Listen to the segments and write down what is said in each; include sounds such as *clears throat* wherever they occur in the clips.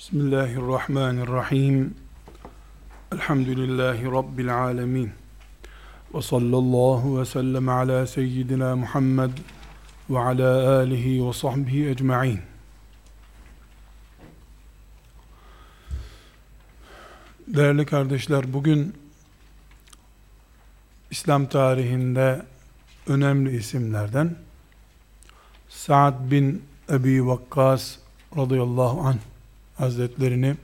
Bismillahirrahmanirrahim. Elhamdülillahi Rabbil alemin. Ve sallallahu ve sellem ala seyyidina Muhammed ve ala alihi ve sahbihi ecma'in. Değerli kardeşler, bugün İslam tarihinde önemli isimlerden Sa'd bin Ebi Vakkas radıyallahu anh Hazretlerini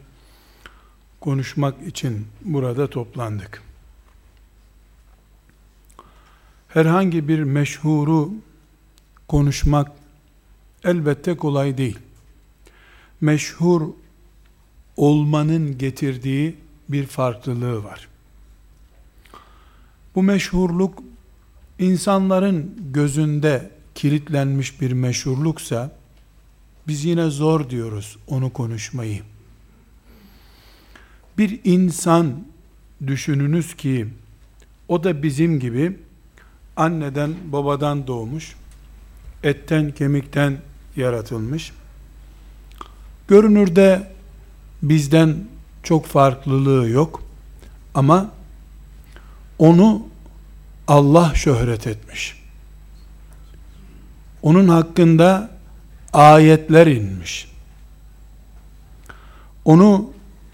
konuşmak için burada toplandık. Herhangi bir meşhuru konuşmak elbette kolay değil. Meşhur olmanın getirdiği bir farklılığı var. Bu meşhurluk insanların gözünde kilitlenmiş bir meşhurluksa biz yine zor diyoruz onu konuşmayı. Bir insan düşününüz ki o da bizim gibi anneden babadan doğmuş, etten kemikten yaratılmış. Görünürde bizden çok farklılığı yok ama onu Allah şöhret etmiş. Onun hakkında ayetler inmiş. Onu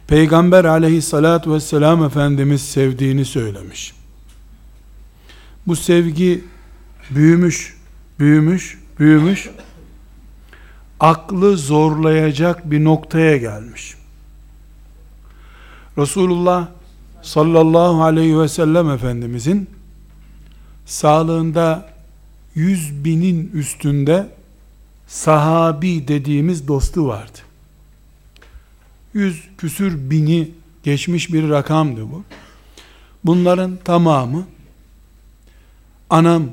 Peygamber aleyhissalatü vesselam Efendimiz sevdiğini söylemiş. Bu sevgi büyümüş, büyümüş, büyümüş, aklı zorlayacak bir noktaya gelmiş. Resulullah sallallahu aleyhi ve sellem Efendimizin sağlığında yüz binin üstünde sahabi dediğimiz dostu vardı. Yüz küsür bini geçmiş bir rakamdı bu. Bunların tamamı anam,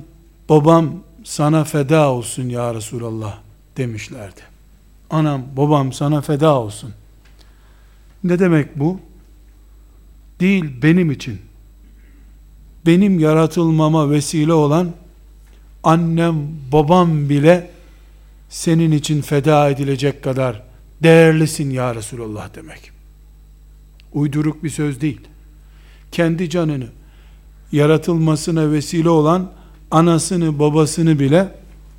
babam sana feda olsun ya Resulallah demişlerdi. Anam, babam sana feda olsun. Ne demek bu? Değil benim için. Benim yaratılmama vesile olan annem, babam bile senin için feda edilecek kadar değerlisin ya Resulallah demek. Uyduruk bir söz değil. Kendi canını yaratılmasına vesile olan anasını babasını bile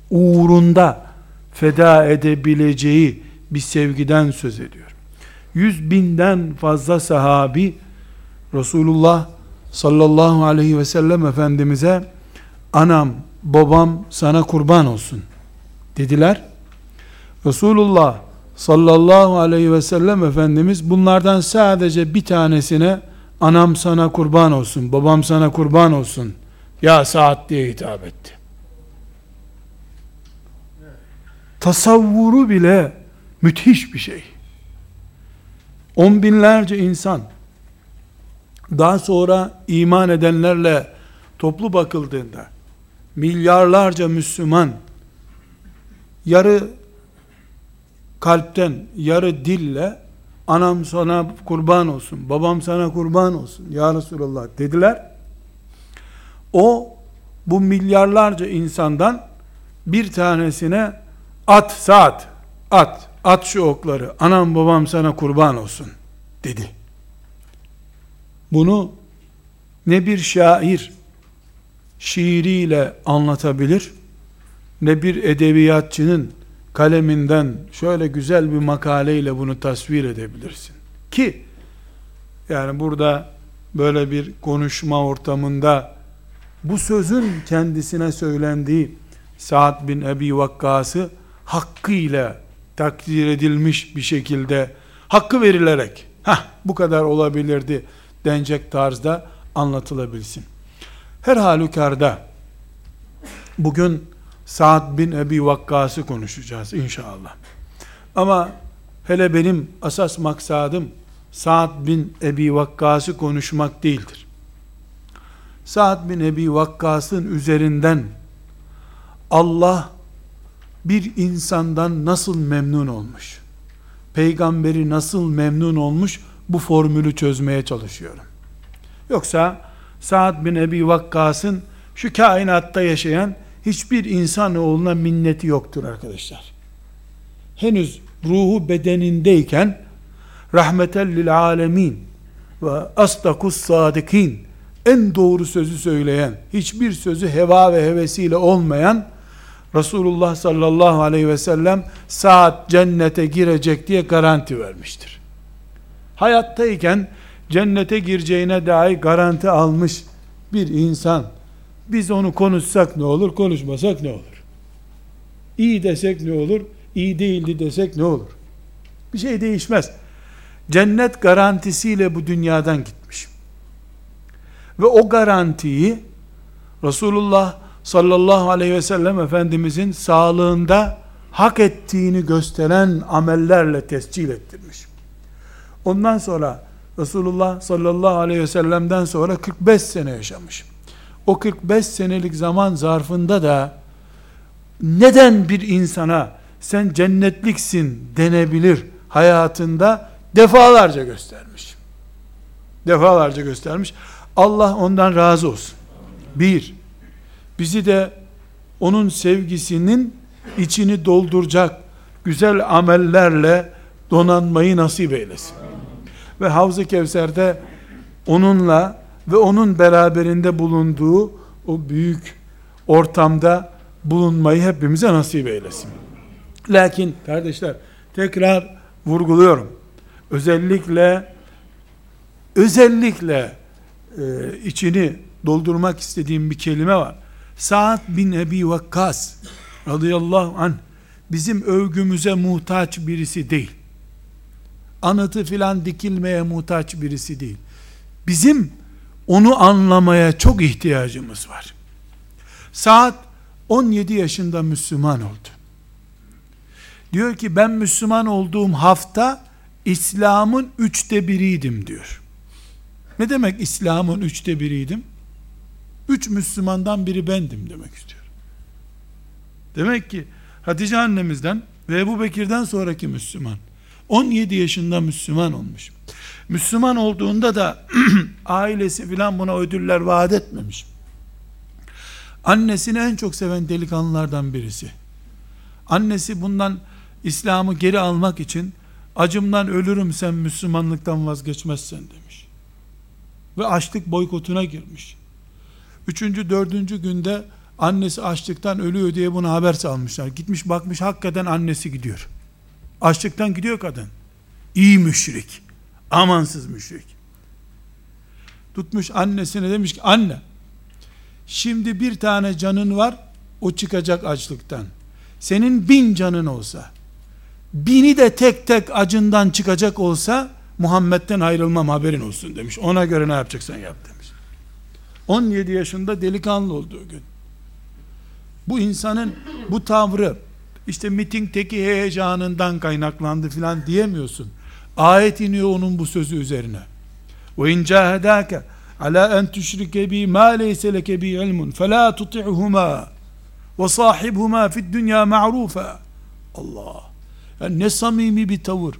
uğrunda feda edebileceği bir sevgiden söz ediyor. Yüz binden fazla sahabi Resulullah sallallahu aleyhi ve sellem Efendimiz'e anam babam sana kurban olsun dediler. Resulullah sallallahu aleyhi ve sellem Efendimiz bunlardan sadece bir tanesine anam sana kurban olsun, babam sana kurban olsun ya saat diye hitap etti. Tasavvuru bile müthiş bir şey. On binlerce insan daha sonra iman edenlerle toplu bakıldığında milyarlarca Müslüman yarı kalpten, yarı dille anam sana kurban olsun, babam sana kurban olsun ya Resulallah dediler. O bu milyarlarca insandan bir tanesine at saat, at, at şu okları, anam babam sana kurban olsun dedi. Bunu ne bir şair şiiriyle anlatabilir, ne bir edebiyatçının kaleminden şöyle güzel bir makaleyle bunu tasvir edebilirsin. Ki yani burada böyle bir konuşma ortamında bu sözün kendisine söylendiği Sa'd bin Ebi Vakkas'ı hakkıyla takdir edilmiş bir şekilde hakkı verilerek ha bu kadar olabilirdi denecek tarzda anlatılabilsin. Her halükarda bugün Sa'd bin Ebi Vakkas'ı konuşacağız inşallah. Ama hele benim asas maksadım Sa'd bin Ebi Vakkas'ı konuşmak değildir. Sa'd bin Ebi Vakkas'ın üzerinden Allah bir insandan nasıl memnun olmuş? Peygamberi nasıl memnun olmuş? Bu formülü çözmeye çalışıyorum. Yoksa Sa'd bin Ebi Vakkas'ın şu kainatta yaşayan hiçbir insanoğluna minneti yoktur arkadaşlar. Henüz ruhu bedenindeyken rahmeten lil alemin ve asdakus sadikin en doğru sözü söyleyen, hiçbir sözü heva ve hevesiyle olmayan Resulullah sallallahu aleyhi ve sellem saat cennete girecek diye garanti vermiştir. Hayattayken cennete gireceğine dair garanti almış bir insan biz onu konuşsak ne olur, konuşmasak ne olur? İyi desek ne olur, iyi değildi desek ne olur? Bir şey değişmez. Cennet garantisiyle bu dünyadan gitmiş. Ve o garantiyi Resulullah sallallahu aleyhi ve sellem Efendimizin sağlığında hak ettiğini gösteren amellerle tescil ettirmiş. Ondan sonra Resulullah sallallahu aleyhi ve sellem'den sonra 45 sene yaşamış. O 45 senelik zaman zarfında da neden bir insana sen cennetliksin denebilir hayatında defalarca göstermiş. Defalarca göstermiş. Allah ondan razı olsun. Bir, bizi de onun sevgisinin içini dolduracak güzel amellerle donanmayı nasip eylesin. Ve Havz-ı Kevser'de onunla ve onun beraberinde bulunduğu o büyük ortamda bulunmayı hepimize nasip eylesin. Lakin kardeşler tekrar vurguluyorum. Özellikle özellikle e, içini doldurmak istediğim bir kelime var. Sa'd bin Ebi Vakkas radıyallahu anh bizim övgümüze muhtaç birisi değil. Anıtı filan dikilmeye muhtaç birisi değil. Bizim onu anlamaya çok ihtiyacımız var. Saat 17 yaşında Müslüman oldu. Diyor ki ben Müslüman olduğum hafta İslam'ın üçte biriydim diyor. Ne demek İslam'ın üçte biriydim? Üç Müslümandan biri bendim demek istiyor. Demek ki Hatice annemizden ve Ebu Bekir'den sonraki Müslüman. 17 yaşında Müslüman olmuş. Müslüman olduğunda da *clears throat* ailesi filan buna ödüller vaat etmemiş. Annesini en çok seven delikanlılardan birisi. Annesi bundan İslam'ı geri almak için acımdan ölürüm sen Müslümanlıktan vazgeçmezsen demiş. Ve açlık boykotuna girmiş. Üçüncü, dördüncü günde annesi açlıktan ölüyor diye buna haber salmışlar. Gitmiş bakmış hakikaten annesi gidiyor. Açlıktan gidiyor kadın. İyi müşrik. Amansız müşrik. Tutmuş annesine demiş ki anne şimdi bir tane canın var o çıkacak açlıktan. Senin bin canın olsa bini de tek tek acından çıkacak olsa Muhammed'den ayrılmam haberin olsun demiş. Ona göre ne yapacaksan yap demiş. 17 yaşında delikanlı olduğu gün. Bu insanın bu tavrı işte mitingteki heyecanından kaynaklandı filan diyemiyorsun. Ayet iniyor onun bu sözü üzerine. Ve in cahedake ala en tüşrike bi ma leyse leke bi ilmun fela tuti'huma ve sahibhuma fid dünya ma'rufa. Allah. Yani ne samimi bir tavır,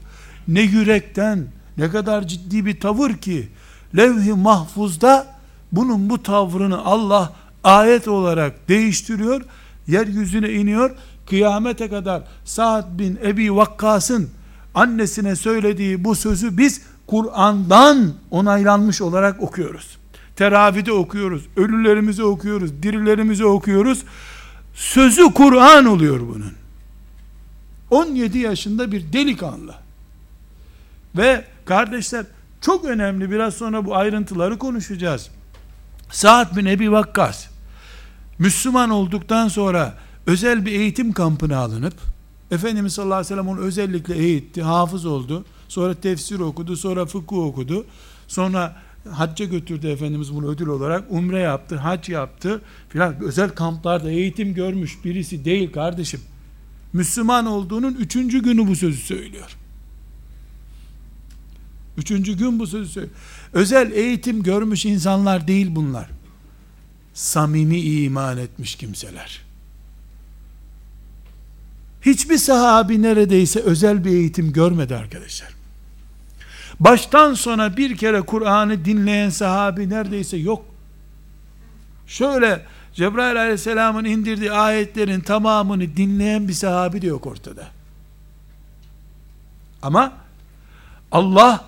ne yürekten, ne kadar ciddi bir tavır ki levh-i mahfuzda bunun bu tavrını Allah ayet olarak değiştiriyor, yeryüzüne iniyor, kıyamete kadar Sa'd bin Ebi Vakkas'ın annesine söylediği bu sözü biz Kur'an'dan onaylanmış olarak okuyoruz. Teravide okuyoruz, ölülerimizi okuyoruz, dirilerimizi okuyoruz. Sözü Kur'an oluyor bunun. 17 yaşında bir delikanlı. Ve kardeşler çok önemli biraz sonra bu ayrıntıları konuşacağız. Sa'd bin Ebi Vakkas Müslüman olduktan sonra özel bir eğitim kampına alınıp Efendimiz sallallahu aleyhi ve sellem onu özellikle eğitti, hafız oldu. Sonra tefsir okudu, sonra fıkıh okudu. Sonra hacca götürdü Efendimiz bunu ödül olarak. Umre yaptı, hac yaptı filan. Özel kamplarda eğitim görmüş birisi değil kardeşim. Müslüman olduğunun üçüncü günü bu sözü söylüyor. Üçüncü gün bu sözü söylüyor. Özel eğitim görmüş insanlar değil bunlar. Samimi iman etmiş kimseler. Hiçbir sahabi neredeyse özel bir eğitim görmedi arkadaşlar. Baştan sona bir kere Kur'an'ı dinleyen sahabi neredeyse yok. Şöyle Cebrail aleyhisselamın indirdiği ayetlerin tamamını dinleyen bir sahabi de yok ortada. Ama Allah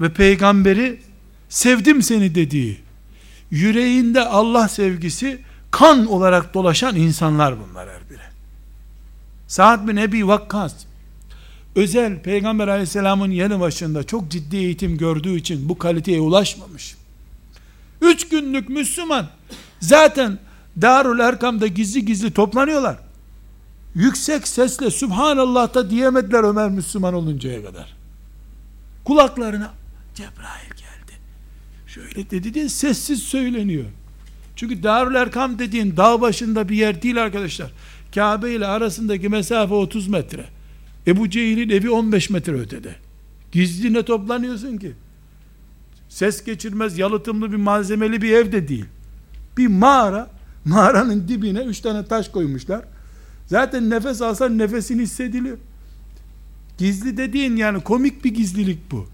ve peygamberi sevdim seni dediği, yüreğinde Allah sevgisi kan olarak dolaşan insanlar bunlar her biri. Sa'd bin Ebi Vakkas, özel Peygamber aleyhisselamın yanı başında çok ciddi eğitim gördüğü için bu kaliteye ulaşmamış. Üç günlük Müslüman, zaten Darül Erkam'da gizli gizli toplanıyorlar. Yüksek sesle Subhanallah da diyemediler Ömer Müslüman oluncaya kadar. Kulaklarına Cebrail geldi. Şöyle dedi diye sessiz söyleniyor. Çünkü Darül Erkam dediğin dağ başında bir yer değil arkadaşlar. Kabe ile arasındaki mesafe 30 metre. Ebu Cehil'in evi 15 metre ötede. Gizli ne toplanıyorsun ki? Ses geçirmez, yalıtımlı bir malzemeli bir ev de değil. Bir mağara, mağaranın dibine üç tane taş koymuşlar. Zaten nefes alsan nefesin hissediliyor. Gizli dediğin yani komik bir gizlilik bu.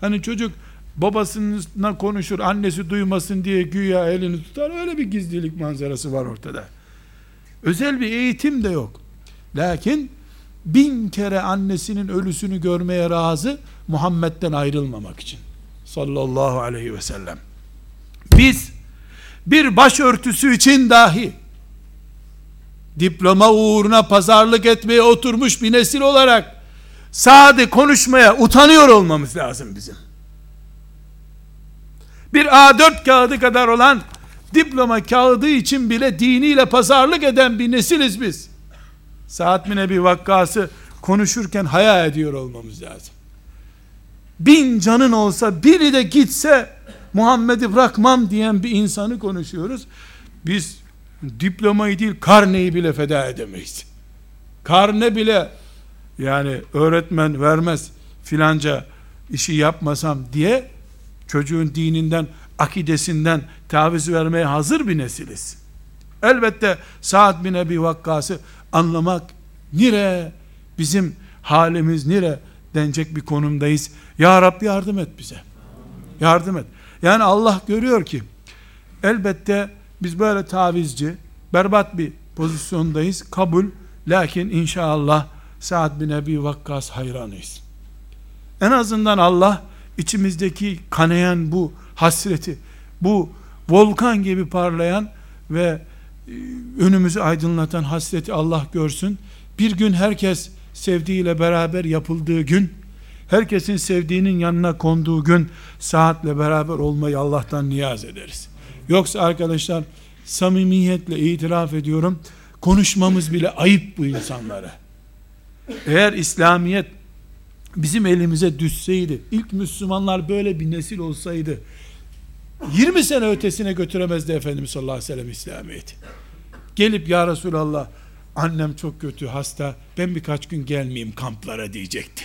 Hani çocuk babasına konuşur, annesi duymasın diye güya elini tutar. Öyle bir gizlilik manzarası var ortada. Özel bir eğitim de yok. Lakin bin kere annesinin ölüsünü görmeye razı Muhammed'den ayrılmamak için. Sallallahu aleyhi ve sellem. Biz bir başörtüsü için dahi diploma uğruna pazarlık etmeye oturmuş bir nesil olarak sade konuşmaya utanıyor olmamız lazım bizim. Bir A4 kağıdı kadar olan diploma kağıdı için bile diniyle pazarlık eden bir nesiliz biz. Saat bin Ebi Vakkas'ı konuşurken hayal ediyor olmamız lazım. Bin canın olsa biri de gitse Muhammed'i bırakmam diyen bir insanı konuşuyoruz. Biz diplomayı değil karneyi bile feda edemeyiz. Karne bile yani öğretmen vermez filanca işi yapmasam diye çocuğun dininden, akidesinden taviz vermeye hazır bir nesiliz. Elbette Sa'd bin Ebi Vakkas'ı anlamak nire bizim halimiz nire denecek bir konumdayız. Ya Rab yardım et bize. Yardım et. Yani Allah görüyor ki elbette biz böyle tavizci, berbat bir pozisyondayız. Kabul. Lakin inşallah Sa'd bin Ebi Vakkas hayranıyız. En azından Allah içimizdeki kanayan bu hasreti, bu volkan gibi parlayan ve e, önümüzü aydınlatan hasreti Allah görsün. Bir gün herkes sevdiğiyle beraber yapıldığı gün, herkesin sevdiğinin yanına konduğu gün saatle beraber olmayı Allah'tan niyaz ederiz. Yoksa arkadaşlar samimiyetle itiraf ediyorum konuşmamız bile ayıp bu insanlara. Eğer İslamiyet bizim elimize düşseydi, ilk Müslümanlar böyle bir nesil olsaydı, 20 sene ötesine götüremezdi Efendimiz sallallahu aleyhi ve sellem İslamiyet'i. Gelip ya Resulallah, annem çok kötü hasta, ben birkaç gün gelmeyeyim kamplara diyecekti.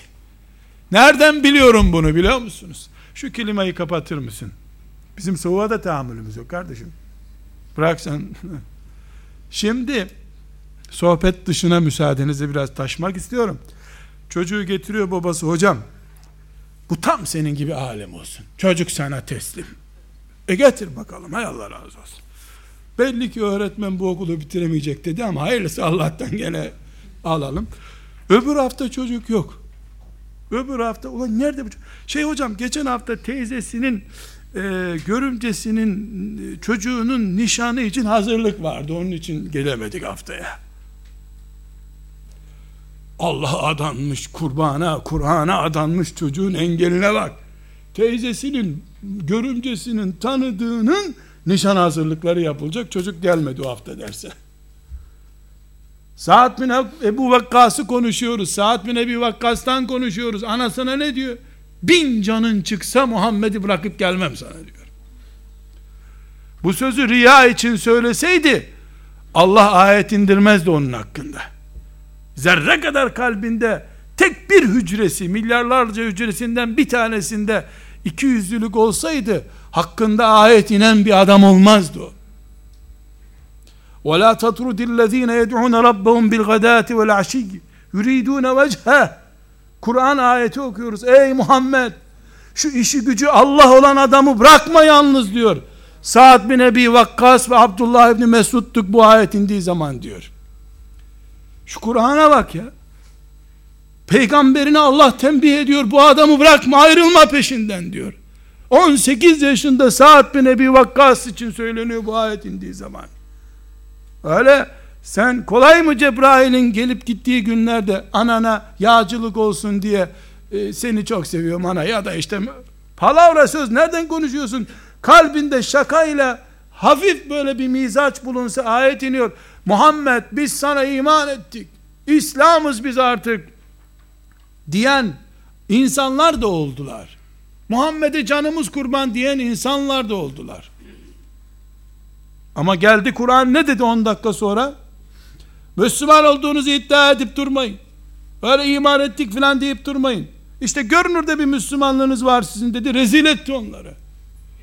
Nereden biliyorum bunu biliyor musunuz? Şu klimayı kapatır mısın? Bizim soğuğa da tahammülümüz yok kardeşim. Bırak sen. Şimdi sohbet dışına müsaadenizi biraz taşmak istiyorum. Çocuğu getiriyor babası hocam. Bu tam senin gibi alem olsun. Çocuk sana teslim. E getir bakalım hay Allah razı olsun. Belli ki öğretmen bu okulu bitiremeyecek dedi ama hayırlısı Allah'tan gene alalım. Öbür hafta çocuk yok. Öbür hafta ulan nerede bu çocuk? Şey hocam geçen hafta teyzesinin e, görümcesinin e, çocuğunun nişanı için hazırlık vardı. Onun için gelemedik haftaya. Allah adanmış kurbana, Kur'an'a adanmış çocuğun engeline bak. Teyzesinin, görümcesinin tanıdığının nişan hazırlıkları yapılacak. Çocuk gelmedi o hafta derse. Saat bin Ebu Vakkas'ı konuşuyoruz. Saat bin Ebu Vakkas'tan konuşuyoruz. Anasına ne diyor? Bin canın çıksa Muhammed'i bırakıp gelmem sana diyor. Bu sözü riya için söyleseydi Allah ayet indirmezdi onun hakkında. Zerre kadar kalbinde tek bir hücresi, milyarlarca hücresinden bir tanesinde iki yüzlülük olsaydı hakkında ayet inen bir adam olmazdı o. وَلَا تَطْرُدِ الَّذ۪ينَ يَدْعُونَ رَبَّهُمْ بِالْغَدَاتِ وَالْعَشِيِّ يُرِيدُونَ وَجْهَهِ Kur'an ayeti okuyoruz. Ey Muhammed şu işi gücü Allah olan adamı bırakma yalnız diyor. Sa'd bin Ebi Vakkas ve Abdullah ibni Mesud'tuk bu ayet indiği zaman diyor. Şu Kur'an'a bak ya. Peygamberini Allah tembih ediyor. Bu adamı bırakma ayrılma peşinden diyor. 18 yaşında Sa'd bin Ebi Vakkas için söyleniyor bu ayet indiği zaman. Öyle sen kolay mı Cebrail'in gelip gittiği günlerde anana yağcılık olsun diye e, seni çok seviyorum ana ya da işte palavra söz nereden konuşuyorsun? Kalbinde şakayla hafif böyle bir mizaç bulunsa ayet iniyor. Muhammed biz sana iman ettik. İslam'ız biz artık diyen insanlar da oldular. Muhammed'e canımız kurban diyen insanlar da oldular. Ama geldi Kur'an ne dedi 10 dakika sonra? Müslüman olduğunuzu iddia edip durmayın. Öyle iman ettik filan deyip durmayın. İşte görünürde bir Müslümanlığınız var sizin dedi. Rezil etti onları.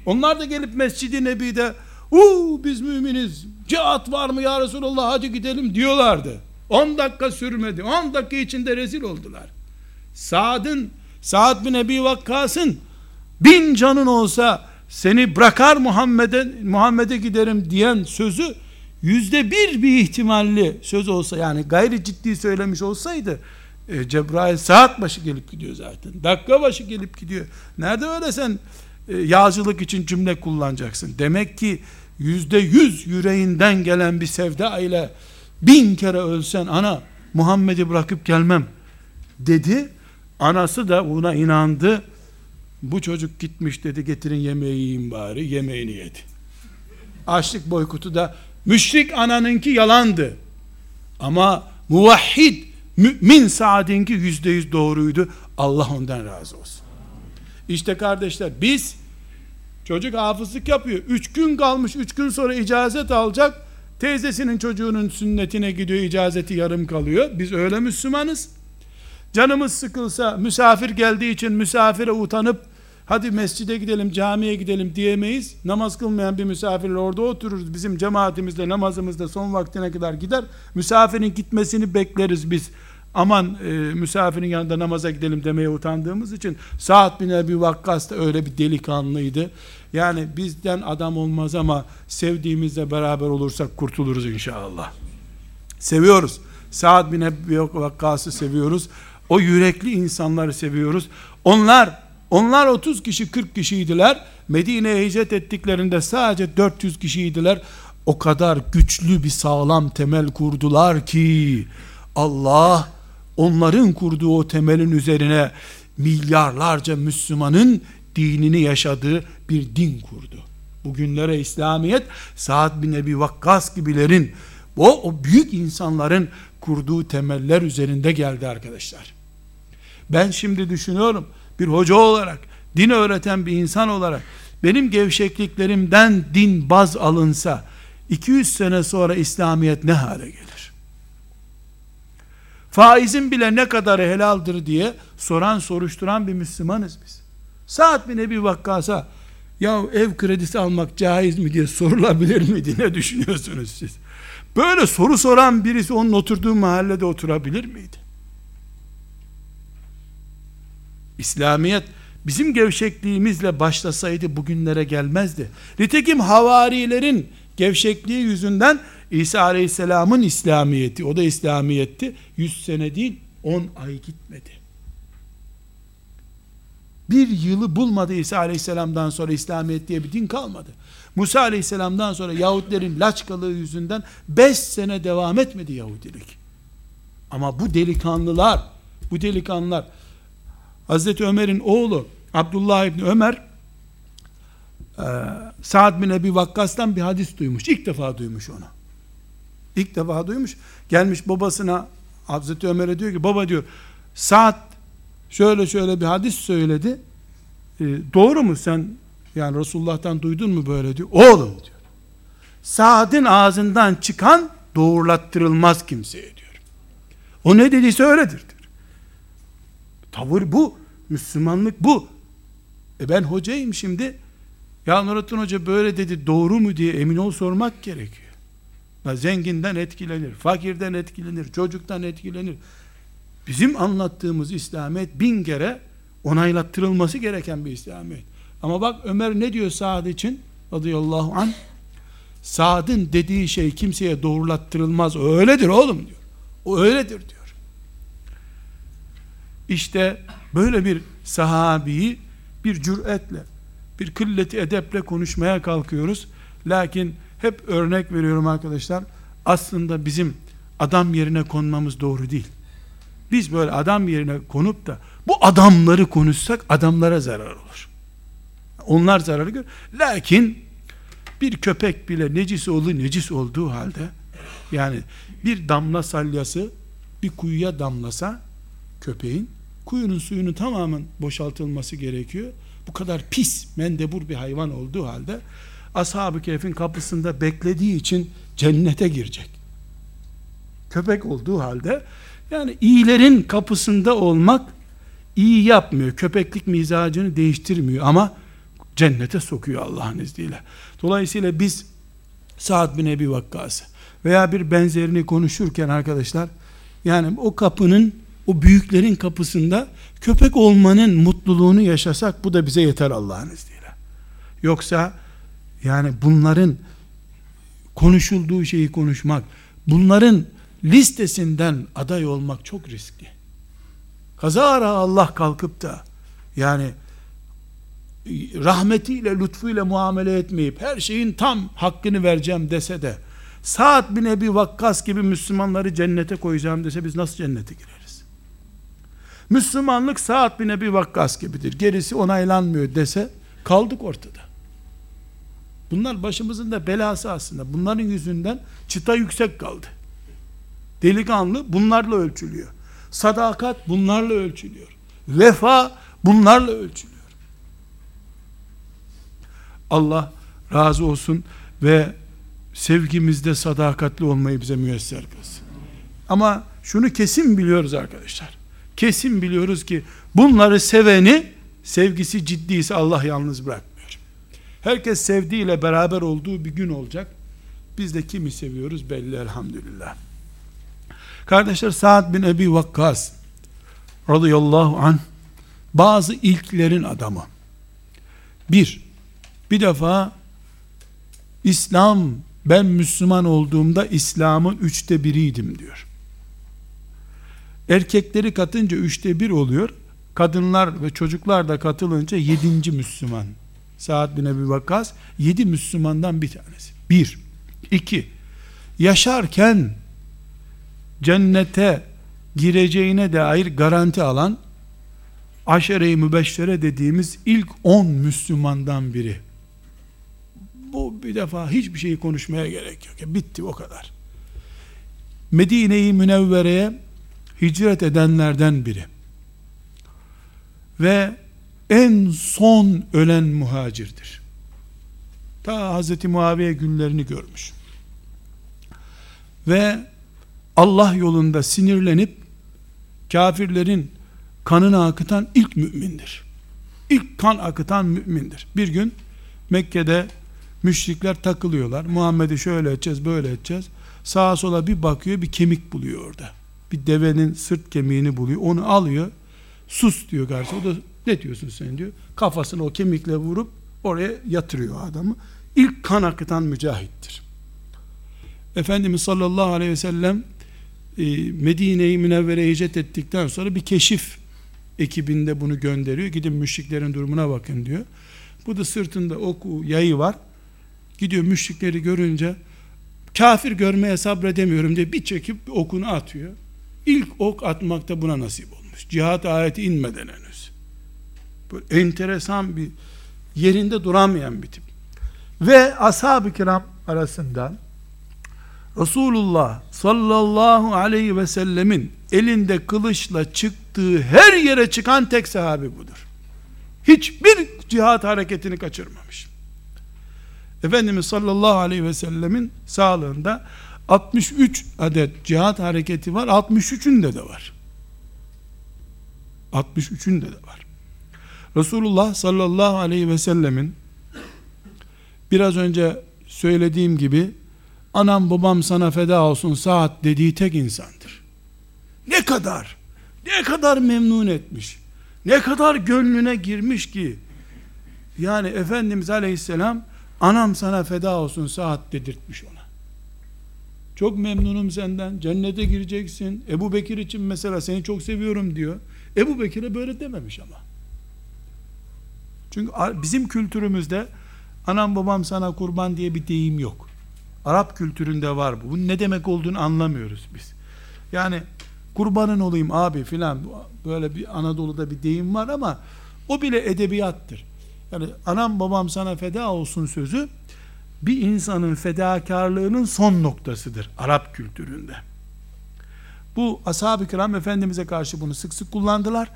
Onlar da gelip Mescid-i Nebi'de uuu biz müminiz. Cihat var mı ya Resulallah hadi gidelim diyorlardı. 10 dakika sürmedi. 10 dakika içinde rezil oldular. Saad'ın Saad bin Ebi Vakkas'ın bin canın olsa seni bırakar Muhammed'e Muhammed'e giderim diyen sözü yüzde bir bir ihtimalli söz olsa yani gayri ciddi söylemiş olsaydı e, Cebrail saat başı gelip gidiyor zaten. Dakika başı gelip gidiyor. Nerede öyle sen e, yağcılık için cümle kullanacaksın. Demek ki yüzde yüz yüreğinden gelen bir sevda ile bin kere ölsen ana Muhammed'i bırakıp gelmem dedi. Anası da buna inandı. Bu çocuk gitmiş dedi getirin yemeği yiyin bari. Yemeğini yedi. Açlık boykutu da müşrik ananınki yalandı. Ama muvahhid mümin Saad'inki yüzde yüz doğruydu. Allah ondan razı olsun. İşte kardeşler biz çocuk hafızlık yapıyor. Üç gün kalmış. Üç gün sonra icazet alacak. Teyzesinin çocuğunun sünnetine gidiyor. icazeti yarım kalıyor. Biz öyle Müslümanız. Canımız sıkılsa misafir geldiği için misafire utanıp hadi mescide gidelim camiye gidelim diyemeyiz. Namaz kılmayan bir misafirle orada otururuz. Bizim cemaatimizde namazımızda son vaktine kadar gider. Misafirin gitmesini bekleriz biz. Aman e, misafirin yanında namaza gidelim demeye utandığımız için Sa'd bin Ebi Vakkas da öyle bir delikanlıydı. Yani bizden adam olmaz ama sevdiğimizle beraber olursak kurtuluruz inşallah. Seviyoruz. Sa'd bin Ebi Vakkas'ı seviyoruz. O yürekli insanları seviyoruz. Onlar onlar 30 kişi 40 kişiydiler. Medine'ye hicret ettiklerinde sadece 400 kişiydiler. O kadar güçlü bir sağlam temel kurdular ki Allah onların kurduğu o temelin üzerine milyarlarca Müslümanın dinini yaşadığı bir din kurdu. Bugünlere İslamiyet Sa'd bin Ebi Vakkas gibilerin o, o büyük insanların kurduğu temeller üzerinde geldi arkadaşlar. Ben şimdi düşünüyorum bir hoca olarak, din öğreten bir insan olarak benim gevşekliklerimden din baz alınsa 200 sene sonra İslamiyet ne hale gelir? Faizin bile ne kadarı helaldir diye soran soruşturan bir Müslümanız biz. Saat bin Ebi Vakkas'a ya ev kredisi almak caiz mi diye sorulabilir miydi? Ne düşünüyorsunuz siz? Böyle soru soran birisi onun oturduğu mahallede oturabilir miydi? İslamiyet bizim gevşekliğimizle başlasaydı bugünlere gelmezdi. Nitekim havarilerin gevşekliği yüzünden İsa Aleyhisselam'ın İslamiyeti, o da İslamiyetti. 100 sene değil 10 ay gitmedi. Bir yılı bulmadı İsa Aleyhisselam'dan sonra İslamiyet diye bir din kalmadı. Musa Aleyhisselam'dan sonra Yahudilerin laçkalığı yüzünden 5 sene devam etmedi Yahudilik. Ama bu delikanlılar, bu delikanlılar Hazreti Ömer'in oğlu Abdullah İbni Ömer e, Sa'd bin Ebi Vakkas'tan bir hadis duymuş. İlk defa duymuş onu. İlk defa duymuş. Gelmiş babasına Hazreti Ömer'e diyor ki baba diyor Sa'd şöyle şöyle bir hadis söyledi. E, doğru mu sen yani Resulullah'tan duydun mu böyle diyor. Oğlum diyor. Sa'd'ın ağzından çıkan doğrulattırılmaz kimseye diyor. O ne dediyse öyledir diyor. Tavır bu. Müslümanlık bu. E ben hocayım şimdi. Ya Nurattin Hoca böyle dedi doğru mu diye emin ol sormak gerekiyor. Ya zenginden etkilenir, fakirden etkilenir, çocuktan etkilenir. Bizim anlattığımız İslamiyet bin kere onaylattırılması gereken bir İslamiyet. Ama bak Ömer ne diyor Sa'd için? Radıyallahu anh. Sa'd'ın dediği şey kimseye doğrulattırılmaz. O öyledir oğlum diyor. O öyledir diyor. İşte böyle bir sahabiyi bir cüretle, bir kılleti edeple konuşmaya kalkıyoruz. Lakin hep örnek veriyorum arkadaşlar. Aslında bizim adam yerine konmamız doğru değil. Biz böyle adam yerine konup da bu adamları konuşsak adamlara zarar olur. Onlar zararı gör. Lakin bir köpek bile necis olduğu necis olduğu halde yani bir damla salyası bir kuyuya damlasa köpeğin kuyunun suyunu tamamen boşaltılması gerekiyor. Bu kadar pis, mendebur bir hayvan olduğu halde ashab-ı kehfin kapısında beklediği için cennete girecek. Köpek olduğu halde yani iyilerin kapısında olmak iyi yapmıyor. Köpeklik mizacını değiştirmiyor ama cennete sokuyor Allah'ın izniyle. Dolayısıyla biz Sa'd bin Ebi Vakkas'ı veya bir benzerini konuşurken arkadaşlar yani o kapının o büyüklerin kapısında köpek olmanın mutluluğunu yaşasak bu da bize yeter Allah'ın izniyle. Yoksa yani bunların konuşulduğu şeyi konuşmak, bunların listesinden aday olmak çok riskli. Kazara Allah kalkıp da yani rahmetiyle, lütfuyla muamele etmeyip her şeyin tam hakkını vereceğim dese de Sa'd bin Ebi Vakkas gibi Müslümanları cennete koyacağım dese biz nasıl cennete gireriz? Müslümanlık Sa'd bin Ebi Vakkas gibidir. Gerisi onaylanmıyor dese kaldık ortada. Bunlar başımızın da belası aslında. Bunların yüzünden çıta yüksek kaldı. Delikanlı bunlarla ölçülüyor. Sadakat bunlarla ölçülüyor. Vefa bunlarla ölçülüyor. Allah razı olsun ve sevgimizde sadakatli olmayı bize müyesser kılsın. Ama şunu kesin biliyoruz arkadaşlar. Kesin biliyoruz ki bunları seveni sevgisi ciddiyse Allah yalnız bırakmıyor. Herkes sevdiğiyle beraber olduğu bir gün olacak. Biz de kimi seviyoruz belli elhamdülillah. Kardeşler Sa'd bin Ebi Vakkas radıyallahu anh bazı ilklerin adamı. Bir, bir defa İslam ben Müslüman olduğumda İslam'ın üçte biriydim diyor. Erkekleri katınca üçte bir oluyor. Kadınlar ve çocuklar da katılınca yedinci Müslüman. Saad bin Ebi Vakkas yedi Müslümandan bir tanesi. Bir. iki. Yaşarken cennete gireceğine dair garanti alan aşere-i mübeşşere dediğimiz ilk on Müslümandan biri. Bu bir defa hiçbir şeyi konuşmaya gerek yok. Bitti o kadar. Medine-i Münevvere'ye hicret edenlerden biri. Ve en son ölen muhacirdir. Ta Hz. Muaviye günlerini görmüş. Ve Allah yolunda sinirlenip kafirlerin kanını akıtan ilk mümindir. İlk kan akıtan mümindir. Bir gün Mekke'de müşrikler takılıyorlar. Muhammed'i şöyle edeceğiz, böyle edeceğiz. Sağa sola bir bakıyor, bir kemik buluyor orada. Bir devenin sırt kemiğini buluyor. Onu alıyor. Sus diyor karşı. O da ne diyorsun sen diyor. Kafasını o kemikle vurup oraya yatırıyor adamı. İlk kan akıtan mücahittir. Efendimiz sallallahu aleyhi ve sellem e, Medine'yi Münevvere hicret ettikten sonra bir keşif ekibinde bunu gönderiyor. Gidin müşriklerin durumuna bakın diyor. Bu da sırtında oku, yayı var. Gidiyor müşrikleri görünce kafir görmeye sabredemiyorum diye bir çekip okunu atıyor. İlk ok atmak da buna nasip olmuş. Cihat ayeti inmeden henüz. Böyle enteresan bir yerinde duramayan bir tip. Ve ashab-ı kiram arasından Resulullah sallallahu aleyhi ve sellemin elinde kılıçla çıktığı her yere çıkan tek sahabi budur. Hiçbir cihat hareketini kaçırmamış. Efendimiz sallallahu aleyhi ve sellemin sağlığında 63 adet cihat hareketi var. 63'ünde de var. 63'ünde de var. Resulullah sallallahu aleyhi ve sellemin biraz önce söylediğim gibi anam babam sana feda olsun saat dediği tek insandır. Ne kadar, ne kadar memnun etmiş, ne kadar gönlüne girmiş ki, yani Efendimiz Aleyhisselam, anam sana feda olsun saat dedirtmiş ona. Çok memnunum senden, cennete gireceksin. Ebu Bekir için mesela seni çok seviyorum diyor. Ebu Bekir'e böyle dememiş ama. Çünkü bizim kültürümüzde anam babam sana kurban diye bir deyim yok. Arap kültüründe var bu. Bunun ne demek olduğunu anlamıyoruz biz. Yani kurbanın olayım abi filan böyle bir Anadolu'da bir deyim var ama o bile edebiyattır. Yani anam babam sana feda olsun sözü bir insanın fedakarlığının son noktasıdır Arap kültüründe. Bu ashab-ı kiram Efendimiz'e karşı bunu sık sık kullandılar.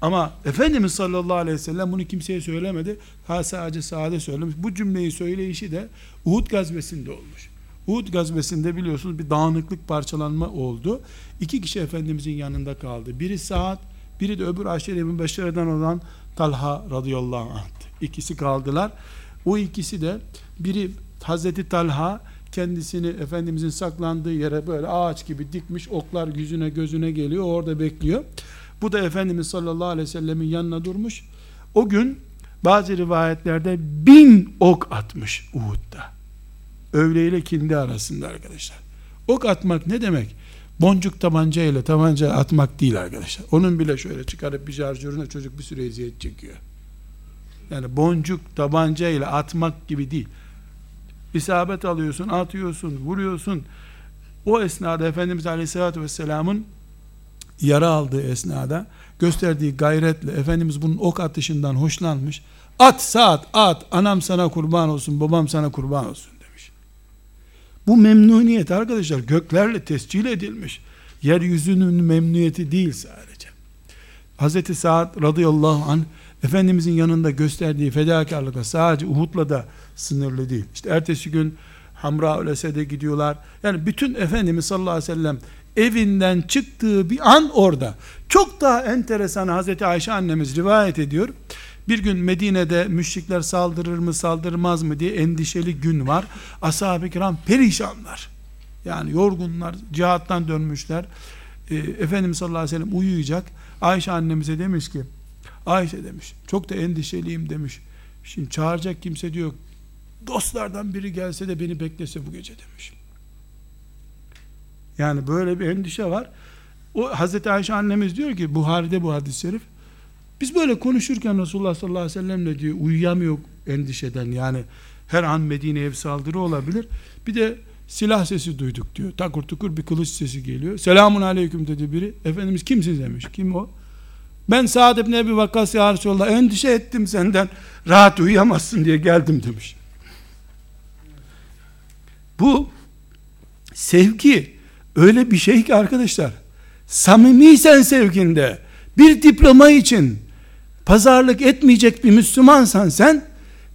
Ama Efendimiz sallallahu aleyhi ve sellem bunu kimseye söylemedi. Ha sadece sade söylemiş. Bu cümleyi söyleyişi de Uhud gazvesinde olmuş. Uhud gazvesinde biliyorsunuz bir dağınıklık parçalanma oldu. İki kişi Efendimizin yanında kaldı. Biri Saad, biri de öbür aşire mübeşşereden olan Talha radıyallahu anh. İkisi kaldılar. O ikisi de biri Hazreti Talha kendisini Efendimizin saklandığı yere böyle ağaç gibi dikmiş oklar yüzüne gözüne geliyor orada bekliyor. Bu da Efendimiz sallallahu aleyhi ve sellemin yanına durmuş. O gün bazı rivayetlerde bin ok atmış Uhud'da. Öğle ile kindi arasında arkadaşlar. Ok atmak ne demek? Boncuk tabanca ile tabanca atmak değil arkadaşlar. Onun bile şöyle çıkarıp bir şarjörüne çocuk bir süre eziyet çekiyor. Yani boncuk tabanca ile atmak gibi değil. İsabet alıyorsun, atıyorsun, vuruyorsun. O esnada Efendimiz Aleyhisselatü Vesselam'ın yara aldığı esnada gösterdiği gayretle Efendimiz bunun ok atışından hoşlanmış. At saat at anam sana kurban olsun babam sana kurban olsun demiş. Bu memnuniyet arkadaşlar göklerle tescil edilmiş. Yeryüzünün memnuniyeti değil sadece. Hazreti Saad radıyallahu anh Efendimizin yanında gösterdiği fedakarlıkla sadece Uhud'la da sınırlı değil. İşte ertesi gün Hamra Esed'e gidiyorlar. Yani bütün Efendimiz sallallahu aleyhi ve sellem evinden çıktığı bir an orada. Çok daha enteresan Hazreti Ayşe annemiz rivayet ediyor. Bir gün Medine'de müşrikler saldırır mı saldırmaz mı diye endişeli gün var. Ashab-ı kiram perişanlar. Yani yorgunlar, cihattan dönmüşler. Ee, Efendimiz sallallahu aleyhi ve sellem uyuyacak. Ayşe annemize demiş ki, Ayşe demiş, çok da endişeliyim demiş. Şimdi çağıracak kimse diyor, dostlardan biri gelse de beni beklese bu gece demiş. Yani böyle bir endişe var. O Hazreti Ayşe annemiz diyor ki Buhari'de bu hadis-i şerif. Biz böyle konuşurken Resulullah sallallahu aleyhi ve sellem diyor uyuyamıyor endişeden. Yani her an Medine'ye bir saldırı olabilir. Bir de silah sesi duyduk diyor. Takur tukur bir kılıç sesi geliyor. Selamun aleyküm dedi biri. Efendimiz kimsin demiş. Kim o? Ben Sa'd ibn Ebi Vakkas ya Resulallah endişe ettim senden. Rahat uyuyamazsın diye geldim demiş. Bu sevgi öyle bir şey ki arkadaşlar samimiysen sevginde bir diploma için pazarlık etmeyecek bir Müslümansan sen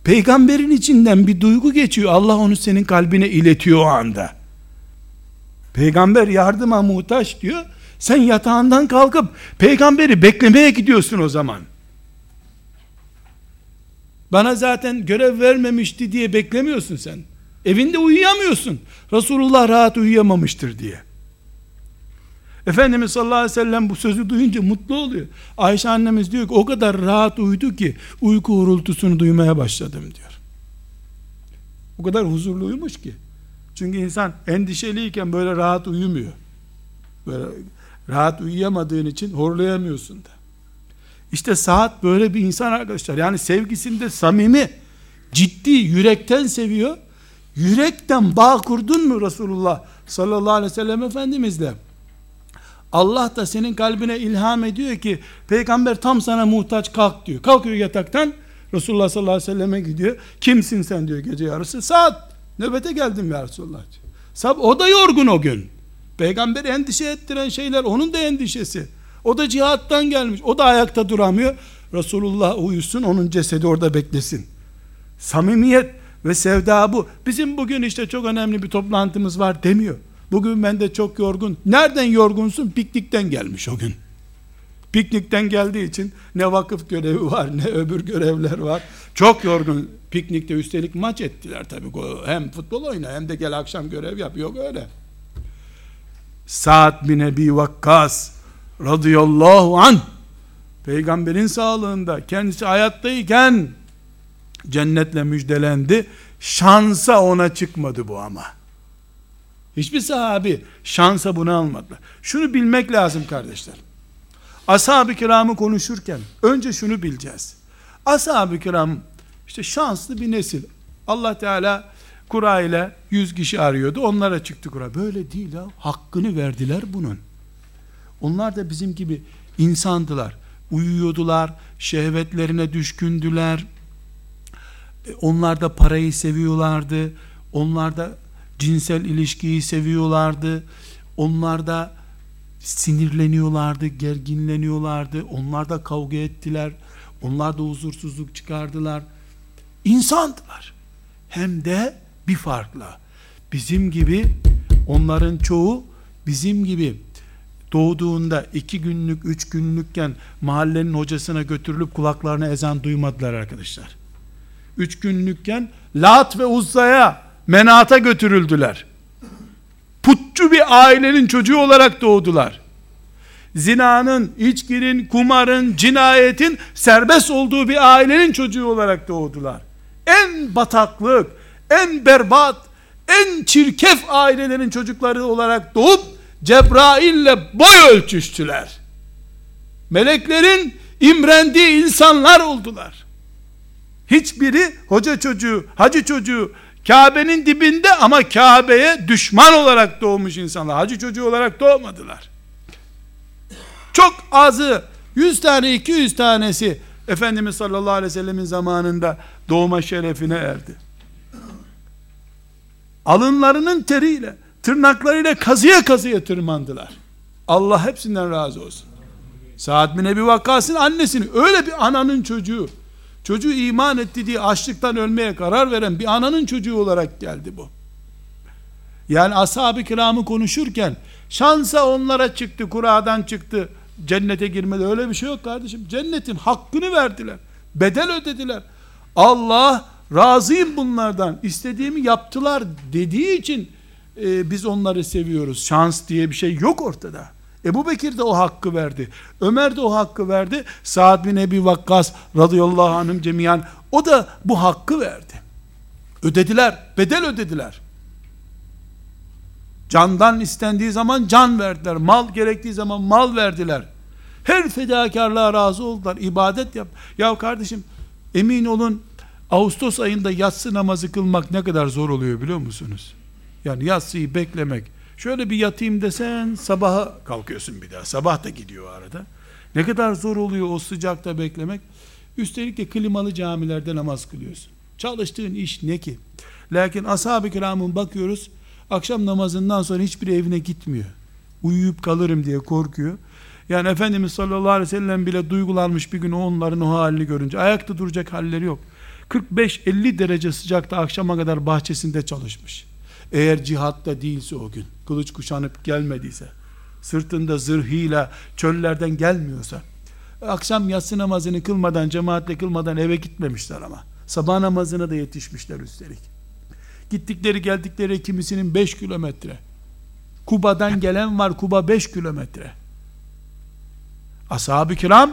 peygamberin içinden bir duygu geçiyor. Allah onu senin kalbine iletiyor o anda. Peygamber yardıma muhtaç diyor. Sen yatağından kalkıp peygamberi beklemeye gidiyorsun o zaman. Bana zaten görev vermemişti diye beklemiyorsun sen. Evinde uyuyamıyorsun. Resulullah rahat uyuyamamıştır diye. Efendimiz sallallahu aleyhi ve sellem bu sözü duyunca mutlu oluyor. Ayşe annemiz diyor ki o kadar rahat uyudu ki uyku hurultusunu duymaya başladım diyor. O kadar huzurlu uyumuş ki. Çünkü insan endişeliyken böyle rahat uyumuyor. Böyle rahat uyuyamadığın için horlayamıyorsun da. İşte saat böyle bir insan arkadaşlar. Yani sevgisinde samimi, ciddi, yürekten seviyor. Yürekten bağ kurdun mu Resulullah sallallahu aleyhi ve sellem Efendimizle? Allah da senin kalbine ilham ediyor ki peygamber tam sana muhtaç kalk diyor. Kalkıyor yataktan Resulullah sallallahu aleyhi ve selleme gidiyor. Kimsin sen diyor gece yarısı. Saat nöbete geldim ya Resulullah. Sab o da yorgun o gün. Peygamber endişe ettiren şeyler onun da endişesi. O da cihattan gelmiş. O da ayakta duramıyor. Resulullah uyusun onun cesedi orada beklesin. Samimiyet ve sevda bu. Bizim bugün işte çok önemli bir toplantımız var demiyor. Bugün ben de çok yorgun. Nereden yorgunsun? Piknikten gelmiş o gün. Piknikten geldiği için ne vakıf görevi var ne öbür görevler var. Çok yorgun. Piknikte üstelik maç ettiler tabii. Hem futbol oyna hem de gel akşam görev yap. Yok öyle. Sa'd bin Ebi Vakkas radıyallahu an peygamberin sağlığında kendisi hayattayken cennetle müjdelendi. Şansa ona çıkmadı bu ama. Hiçbir sahabi şansa bunu almadı. Şunu bilmek lazım kardeşler. ashab-ı kiramı konuşurken önce şunu bileceğiz. Ashab-ı kiram işte şanslı bir nesil. Allah Teala kura ile 100 kişi arıyordu. Onlara çıktı kura. Böyle değil ya. Hakkını verdiler bunun. Onlar da bizim gibi insandılar. Uyuyordular, şehvetlerine düşkündüler. E, onlar da parayı seviyorlardı. Onlar da cinsel ilişkiyi seviyorlardı. Onlar da sinirleniyorlardı, gerginleniyorlardı. Onlar da kavga ettiler. Onlar da huzursuzluk çıkardılar. İnsandılar. Hem de bir farkla. Bizim gibi onların çoğu bizim gibi doğduğunda iki günlük, üç günlükken mahallenin hocasına götürülüp kulaklarına ezan duymadılar arkadaşlar. Üç günlükken Lat ve Uzza'ya, Menat'a götürüldüler. Putçu bir ailenin çocuğu olarak doğdular. Zinanın, içkinin, kumarın, cinayetin serbest olduğu bir ailenin çocuğu olarak doğdular. En bataklık, en berbat, en çirkef ailelerin çocukları olarak doğup Cebrail'le boy ölçüştüler. Meleklerin imrendiği insanlar oldular. Hiçbiri hoca çocuğu, hacı çocuğu, Kabe'nin dibinde ama Kabe'ye düşman olarak doğmuş insanlar. Hacı çocuğu olarak doğmadılar. Çok azı 100 tane 200 tanesi Efendimiz sallallahu aleyhi ve sellemin zamanında doğma şerefine erdi. Alınlarının teriyle, tırnaklarıyla kazıya kazıya tırmandılar. Allah hepsinden razı olsun. Sa'd bin Ebi Vakkas'ın annesini öyle bir ananın çocuğu çocuğu iman etti diye açlıktan ölmeye karar veren bir ananın çocuğu olarak geldi bu. Yani ashab-ı kiramı konuşurken şansa onlara çıktı, kuradan çıktı, cennete girmedi. Öyle bir şey yok kardeşim. Cennetin hakkını verdiler. Bedel ödediler. Allah razıyım bunlardan. istediğimi yaptılar dediği için e, biz onları seviyoruz. Şans diye bir şey yok ortada. Ebu Bekir de o hakkı verdi. Ömer de o hakkı verdi. Sa'd bin Ebi Vakkas radıyallahu anhüm cemiyan o da bu hakkı verdi. Ödediler. Bedel ödediler. Candan istendiği zaman can verdiler. Mal gerektiği zaman mal verdiler. Her fedakarlığa razı oldular. İbadet yap. Ya kardeşim emin olun Ağustos ayında yatsı namazı kılmak ne kadar zor oluyor biliyor musunuz? Yani yatsıyı beklemek. Şöyle bir yatayım desen sabaha kalkıyorsun bir daha. Sabah da gidiyor arada. Ne kadar zor oluyor o sıcakta beklemek. Üstelik de klimalı camilerde namaz kılıyorsun. Çalıştığın iş ne ki? Lakin ashab-ı kiramın bakıyoruz akşam namazından sonra hiçbir evine gitmiyor. Uyuyup kalırım diye korkuyor. Yani Efendimiz sallallahu aleyhi ve sellem bile duygulanmış bir gün onların o halini görünce ayakta duracak halleri yok. 45-50 derece sıcakta akşama kadar bahçesinde çalışmış. Eğer cihatta değilse o gün, kılıç kuşanıp gelmediyse, sırtında zırhıyla çöllerden gelmiyorsa, akşam yatsı namazını kılmadan, cemaatle kılmadan eve gitmemişler ama. Sabah namazına da yetişmişler üstelik. Gittikleri geldikleri kimisinin 5 kilometre. Kuba'dan gelen var, Kuba 5 kilometre. Ashab-ı kiram,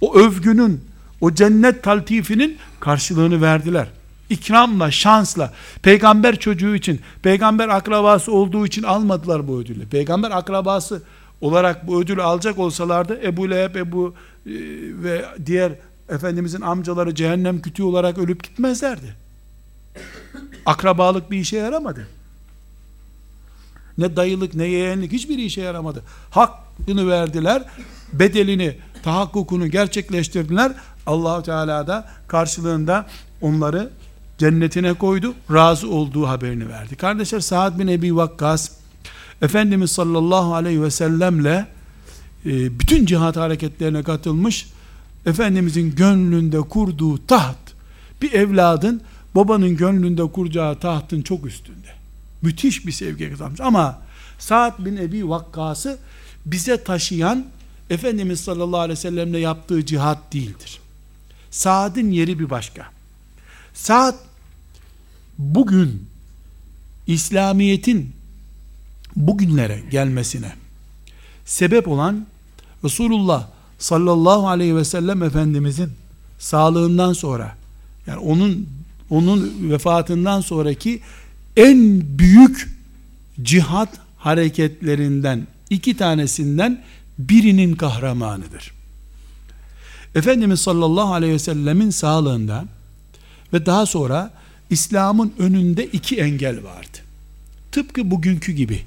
o övgünün, o cennet taltifinin karşılığını verdiler. İkramla, şansla, peygamber çocuğu için, peygamber akrabası olduğu için almadılar bu ödülü. Peygamber akrabası olarak bu ödülü alacak olsalardı Ebu Leheb, Ebu e, ve diğer Efendimizin amcaları cehennem kütüğü olarak ölüp gitmezlerdi. Akrabalık bir işe yaramadı. Ne dayılık ne yeğenlik hiçbir işe yaramadı. Hakkını verdiler. Bedelini, tahakkukunu gerçekleştirdiler. Allahu Teala da karşılığında onları cennetine koydu. Razı olduğu haberini verdi. Kardeşler Sa'd bin Ebi Vakkas Efendimiz sallallahu aleyhi ve sellemle e, bütün cihat hareketlerine katılmış. Efendimizin gönlünde kurduğu taht bir evladın babanın gönlünde kuracağı tahtın çok üstünde. Müthiş bir sevgi kazanmış. Ama Sa'd bin Ebi Vakkas'ı bize taşıyan Efendimiz sallallahu aleyhi ve sellemle yaptığı cihat değildir. Saad'ın yeri bir başka. Saad bugün İslamiyet'in bugünlere gelmesine sebep olan Resulullah sallallahu aleyhi ve sellem Efendimizin sağlığından sonra yani onun onun vefatından sonraki en büyük cihat hareketlerinden iki tanesinden birinin kahramanıdır. Efendimiz sallallahu aleyhi ve sellemin sağlığında ve daha sonra İslam'ın önünde iki engel vardı. Tıpkı bugünkü gibi.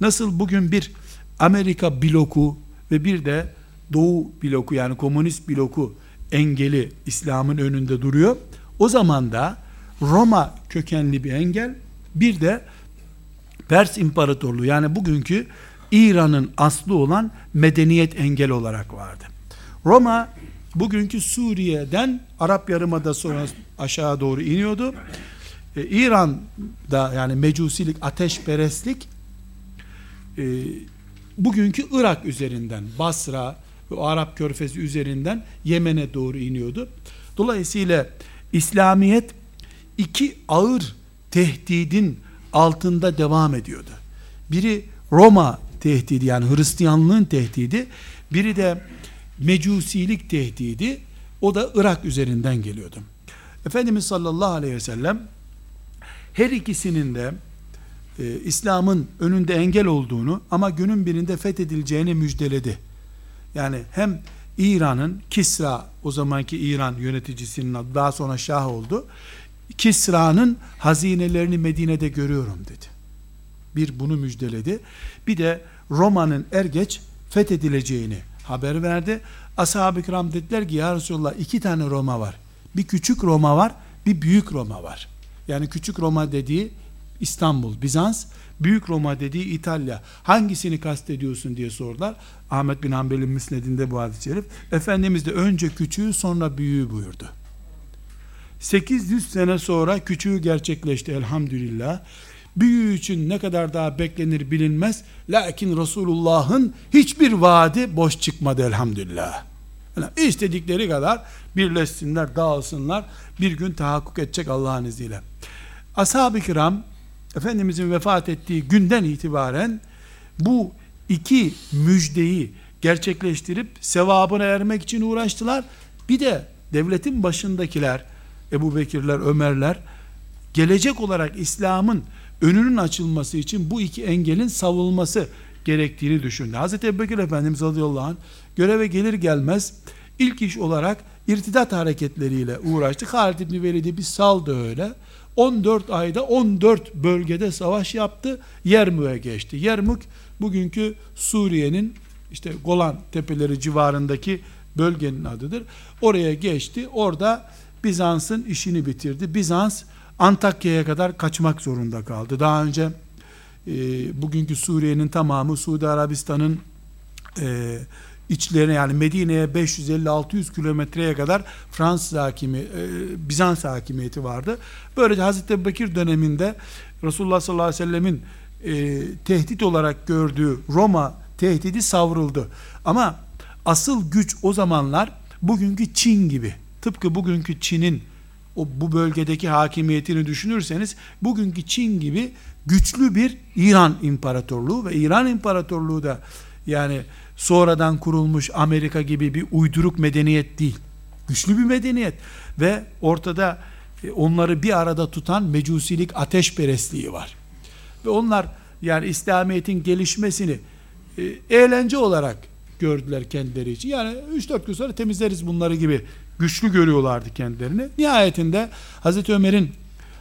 Nasıl bugün bir Amerika bloku ve bir de Doğu bloku yani komünist bloku engeli İslam'ın önünde duruyor. O zaman da Roma kökenli bir engel bir de Pers İmparatorluğu yani bugünkü İran'ın aslı olan medeniyet engel olarak vardı. Roma bugünkü Suriye'den Arap Yarımada sonra aşağı doğru iniyordu. Ee, İran'da yani mecusilik, ateşperestlik e, bugünkü Irak üzerinden, Basra ve Arap Körfezi üzerinden Yemen'e doğru iniyordu. Dolayısıyla İslamiyet iki ağır tehdidin altında devam ediyordu. Biri Roma tehdidi yani Hristiyanlığın tehdidi, biri de mecusilik tehdidi, o da Irak üzerinden geliyordu. Efendimiz sallallahu aleyhi ve sellem her ikisinin de e, İslam'ın önünde engel olduğunu ama günün birinde fethedileceğini müjdeledi. Yani hem İran'ın Kisra o zamanki İran yöneticisinin adı daha sonra Şah oldu. Kisra'nın hazinelerini Medine'de görüyorum dedi. Bir bunu müjdeledi. Bir de Roma'nın er geç fethedileceğini haber verdi. Ashab-ı kiram dediler ki ya Resulallah iki tane Roma var. Bir küçük Roma var, bir büyük Roma var. Yani küçük Roma dediği İstanbul, Bizans, Büyük Roma dediği İtalya. Hangisini kastediyorsun diye sordular. Ahmet bin Hanbel'in müsnedinde bu hadis-i şerif. Efendimiz de önce küçüğü sonra büyüğü buyurdu. 800 sene sonra küçüğü gerçekleşti elhamdülillah. Büyüğü için ne kadar daha beklenir bilinmez. Lakin Resulullah'ın hiçbir vaadi boş çıkmadı elhamdülillah. Yani istedikleri kadar birleşsinler, dağılsınlar. Bir gün tahakkuk edecek Allah'ın izniyle. Ashab-ı kiram Efendimizin vefat ettiği günden itibaren bu iki müjdeyi gerçekleştirip sevabına ermek için uğraştılar. Bir de devletin başındakiler, Ebu Bekirler, Ömerler, gelecek olarak İslam'ın önünün açılması için bu iki engelin savulması gerektiğini düşündü. Hz. Ebu Bekir Efendimiz radıyallahu anh göreve gelir gelmez ilk iş olarak irtidat hareketleriyle uğraştı. Halid İbni Velid'i bir saldı öyle. 14 ayda 14 bölgede savaş yaptı. Yermük'e geçti. Yermük bugünkü Suriye'nin işte Golan tepeleri civarındaki bölgenin adıdır. Oraya geçti. Orada Bizans'ın işini bitirdi. Bizans Antakya'ya kadar kaçmak zorunda kaldı. Daha önce e, bugünkü Suriye'nin tamamı Suudi Arabistan'ın e, içlerine yani Medine'ye 550-600 kilometreye kadar Fransız hakimi, e, Bizans hakimiyeti vardı. Böylece Hazreti Bekir döneminde Resulullah sallallahu aleyhi ve sellemin e, tehdit olarak gördüğü Roma tehdidi savruldu. Ama asıl güç o zamanlar bugünkü Çin gibi. Tıpkı bugünkü Çin'in o bu bölgedeki hakimiyetini düşünürseniz bugünkü Çin gibi güçlü bir İran İmparatorluğu ve İran İmparatorluğu da yani sonradan kurulmuş Amerika gibi bir uyduruk medeniyet değil. Güçlü bir medeniyet ve ortada e, onları bir arada tutan mecusilik ateşperestliği var. Ve onlar yani İslamiyet'in gelişmesini e, eğlence olarak gördüler kendileri için. Yani 3-4 gün sonra temizleriz bunları gibi güçlü görüyorlardı kendilerini. Nihayetinde Hazreti Ömer'in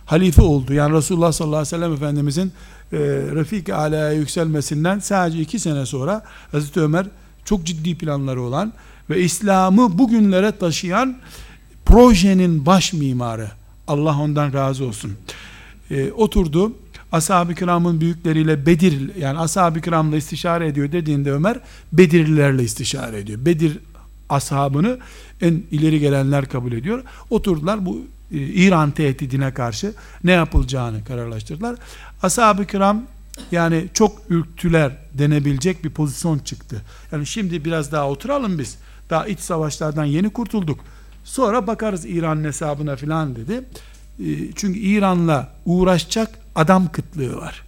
halife oldu. Yani Resulullah sallallahu aleyhi ve sellem Efendimizin e, Refik Ala'ya yükselmesinden sadece iki sene sonra Hazreti Ömer çok ciddi planları olan ve İslam'ı bugünlere taşıyan projenin baş mimarı. Allah ondan razı olsun. E, oturdu. Ashab-ı kiramın büyükleriyle Bedir yani ashab-ı kiramla istişare ediyor dediğinde Ömer Bedirlilerle istişare ediyor. Bedir ashabını en ileri gelenler kabul ediyor. Oturdular bu e, İran tehdidine karşı ne yapılacağını kararlaştırdılar. Ashab-ı kiram yani çok ürktüler denebilecek bir pozisyon çıktı. Yani şimdi biraz daha oturalım biz. Daha iç savaşlardan yeni kurtulduk. Sonra bakarız İran hesabına filan dedi. E, çünkü İran'la uğraşacak adam kıtlığı var.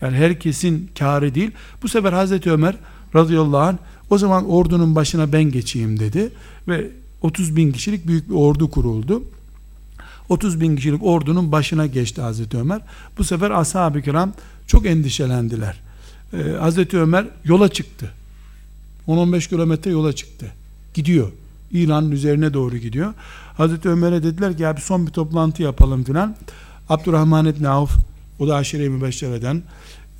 Yani herkesin karı değil. Bu sefer Hazreti Ömer radıyallahu anh o zaman ordunun başına ben geçeyim dedi. Ve 30 bin kişilik büyük bir ordu kuruldu. 30 bin kişilik ordunun başına geçti Hazreti Ömer. Bu sefer ashab-ı kiram çok endişelendiler. Ee, Hazreti Ömer yola çıktı. 10-15 kilometre yola çıktı. Gidiyor. İran'ın üzerine doğru gidiyor. Hazreti Ömer'e dediler ki ya bir son bir toplantı yapalım filan. Abdurrahman İbni Avf o da aşire-i mübeşşereden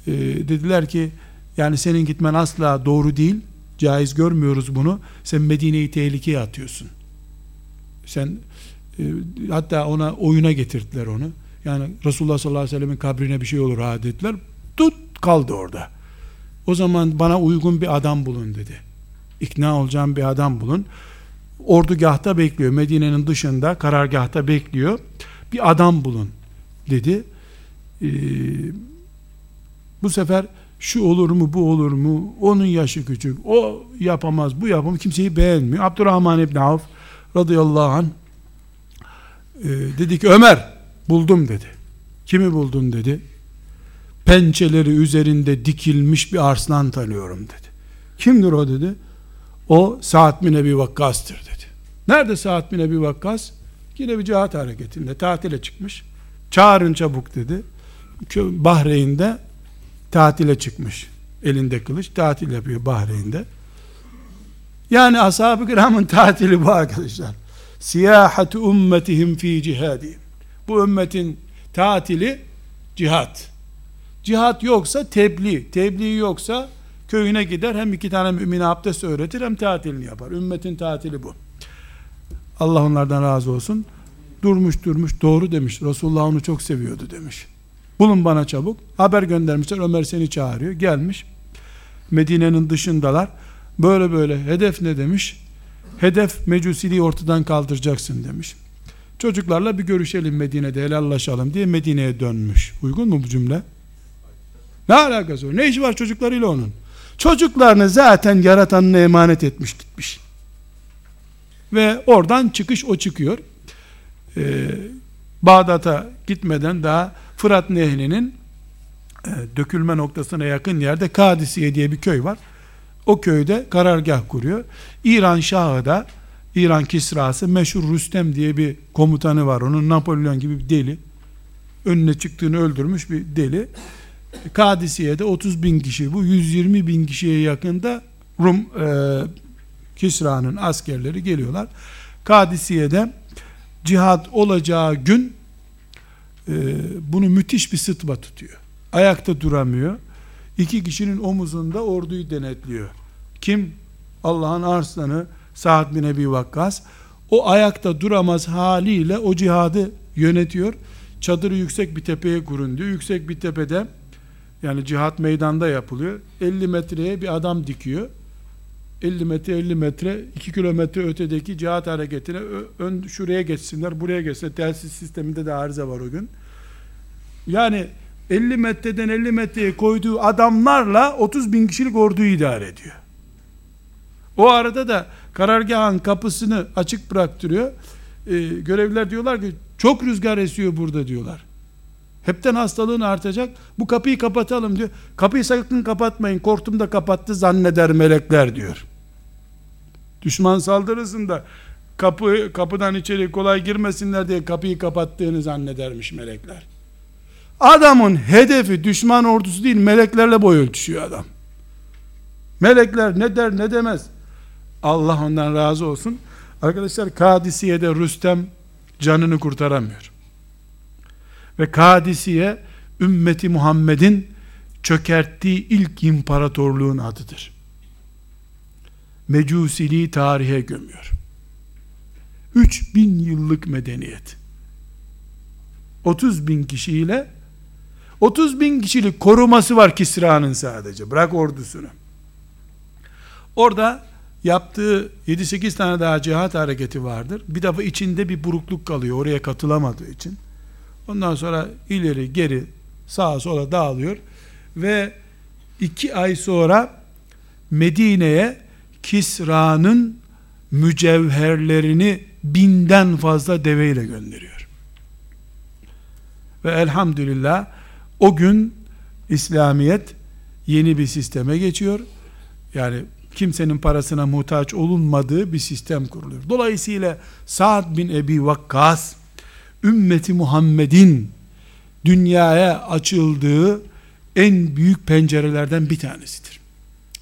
e, dediler ki yani senin gitmen asla doğru değil. Caiz görmüyoruz bunu. Sen Medine'yi tehlikeye atıyorsun. Sen e, hatta ona oyuna getirdiler onu. Yani Resulullah sallallahu aleyhi ve sellemin kabrine bir şey olur ha dediler. Tut kaldı orada. O zaman bana uygun bir adam bulun dedi. İkna olacağım bir adam bulun. Ordugahta bekliyor. Medine'nin dışında karargahta bekliyor. Bir adam bulun dedi. Ee, bu sefer şu olur mu bu olur mu? Onun yaşı küçük. O yapamaz bu yapamaz. Kimseyi beğenmiyor. Abdurrahman İbni Avf radıyallahu anh e, dedi ki Ömer buldum dedi. Kimi buldun? dedi. Pençeleri üzerinde dikilmiş bir arslan tanıyorum dedi. Kimdir o? dedi. O Sa'd bin Ebi Vakkas'tır dedi. Nerede Sa'd bin Ebi Vakkas? Yine bir cihat hareketinde tatile çıkmış. Çağırın çabuk dedi. Bahreyn'de tatile çıkmış. Elinde kılıç tatil yapıyor Bahreyn'de. Yani ashab-ı kiramın tatili bu arkadaşlar. Siyahatu ummetihim fi cihadi. Bu ümmetin tatili cihat. Cihat yoksa tebliğ. Tebliğ yoksa köyüne gider hem iki tane mümine abdest öğretir hem tatilini yapar. Ümmetin tatili bu. Allah onlardan razı olsun. Durmuş durmuş doğru demiş. Resulullah onu çok seviyordu demiş. Bulun bana çabuk. Haber göndermişler. Ömer seni çağırıyor. Gelmiş. Medine'nin dışındalar. Böyle böyle. Hedef ne demiş? Hedef mecusiliği ortadan kaldıracaksın demiş. Çocuklarla bir görüşelim Medine'de helallaşalım diye Medine'ye dönmüş. Uygun mu bu cümle? Ne alakası var? Ne işi var çocuklarıyla onun? Çocuklarını zaten yaratanına emanet etmiş gitmiş. Ve oradan çıkış o çıkıyor. Ee, Bağdat'a gitmeden daha Fırat Nehri'nin e, dökülme noktasına yakın yerde Kadisiye diye bir köy var. O köyde karargah kuruyor. İran Şahı da İran Kisrası meşhur Rüstem diye bir komutanı var. Onun Napolyon gibi bir deli. Önüne çıktığını öldürmüş bir deli. Kadisiye'de 30 bin kişi bu 120 bin kişiye yakında Rum e, Kisra'nın askerleri geliyorlar. Kadisiye'de cihat olacağı gün e, bunu müthiş bir sıtma tutuyor. Ayakta duramıyor. İki kişinin omuzunda orduyu denetliyor. Kim? Allah'ın arslanı Sa'd bin Ebi Vakkas. O ayakta duramaz haliyle o cihadı yönetiyor. Çadırı yüksek bir tepeye kurun diyor. Yüksek bir tepede yani cihat meydanda yapılıyor. 50 metreye bir adam dikiyor. 50 metre 50 metre 2 kilometre ötedeki cihat hareketine ön şuraya geçsinler buraya geçsinler. Telsiz sisteminde de arıza var o gün. Yani 50 metreden 50 metreye koyduğu adamlarla 30 bin kişilik orduyu idare ediyor. O arada da karargahın kapısını açık bıraktırıyor. Ee, görevliler diyorlar ki çok rüzgar esiyor burada diyorlar. Hepten hastalığın artacak. Bu kapıyı kapatalım diyor. Kapıyı sakın kapatmayın. Korktum da kapattı zanneder melekler diyor Düşman saldırısında kapı kapıdan içeri kolay girmesinler diye kapıyı kapattığını zannedermiş melekler. Adamın hedefi düşman ordusu değil meleklerle boy ölçüşüyor adam. Melekler ne der ne demez. Allah ondan razı olsun. Arkadaşlar Kadisiye'de Rüstem canını kurtaramıyor. Ve Kadisiye ümmeti Muhammed'in çökerttiği ilk imparatorluğun adıdır mecusiliği tarihe gömüyor. 3000 yıllık medeniyet. 30 bin kişiyle 30 bin kişilik koruması var Kisra'nın sadece. Bırak ordusunu. Orada yaptığı 7-8 tane daha cihat hareketi vardır. Bir defa içinde bir burukluk kalıyor oraya katılamadığı için. Ondan sonra ileri geri sağa sola dağılıyor ve iki ay sonra Medine'ye Kisra'nın mücevherlerini binden fazla deveyle gönderiyor. Ve elhamdülillah o gün İslamiyet yeni bir sisteme geçiyor. Yani kimsenin parasına muhtaç olunmadığı bir sistem kuruluyor. Dolayısıyla Sa'd bin Ebi Vakkas ümmeti Muhammed'in dünyaya açıldığı en büyük pencerelerden bir tanesidir.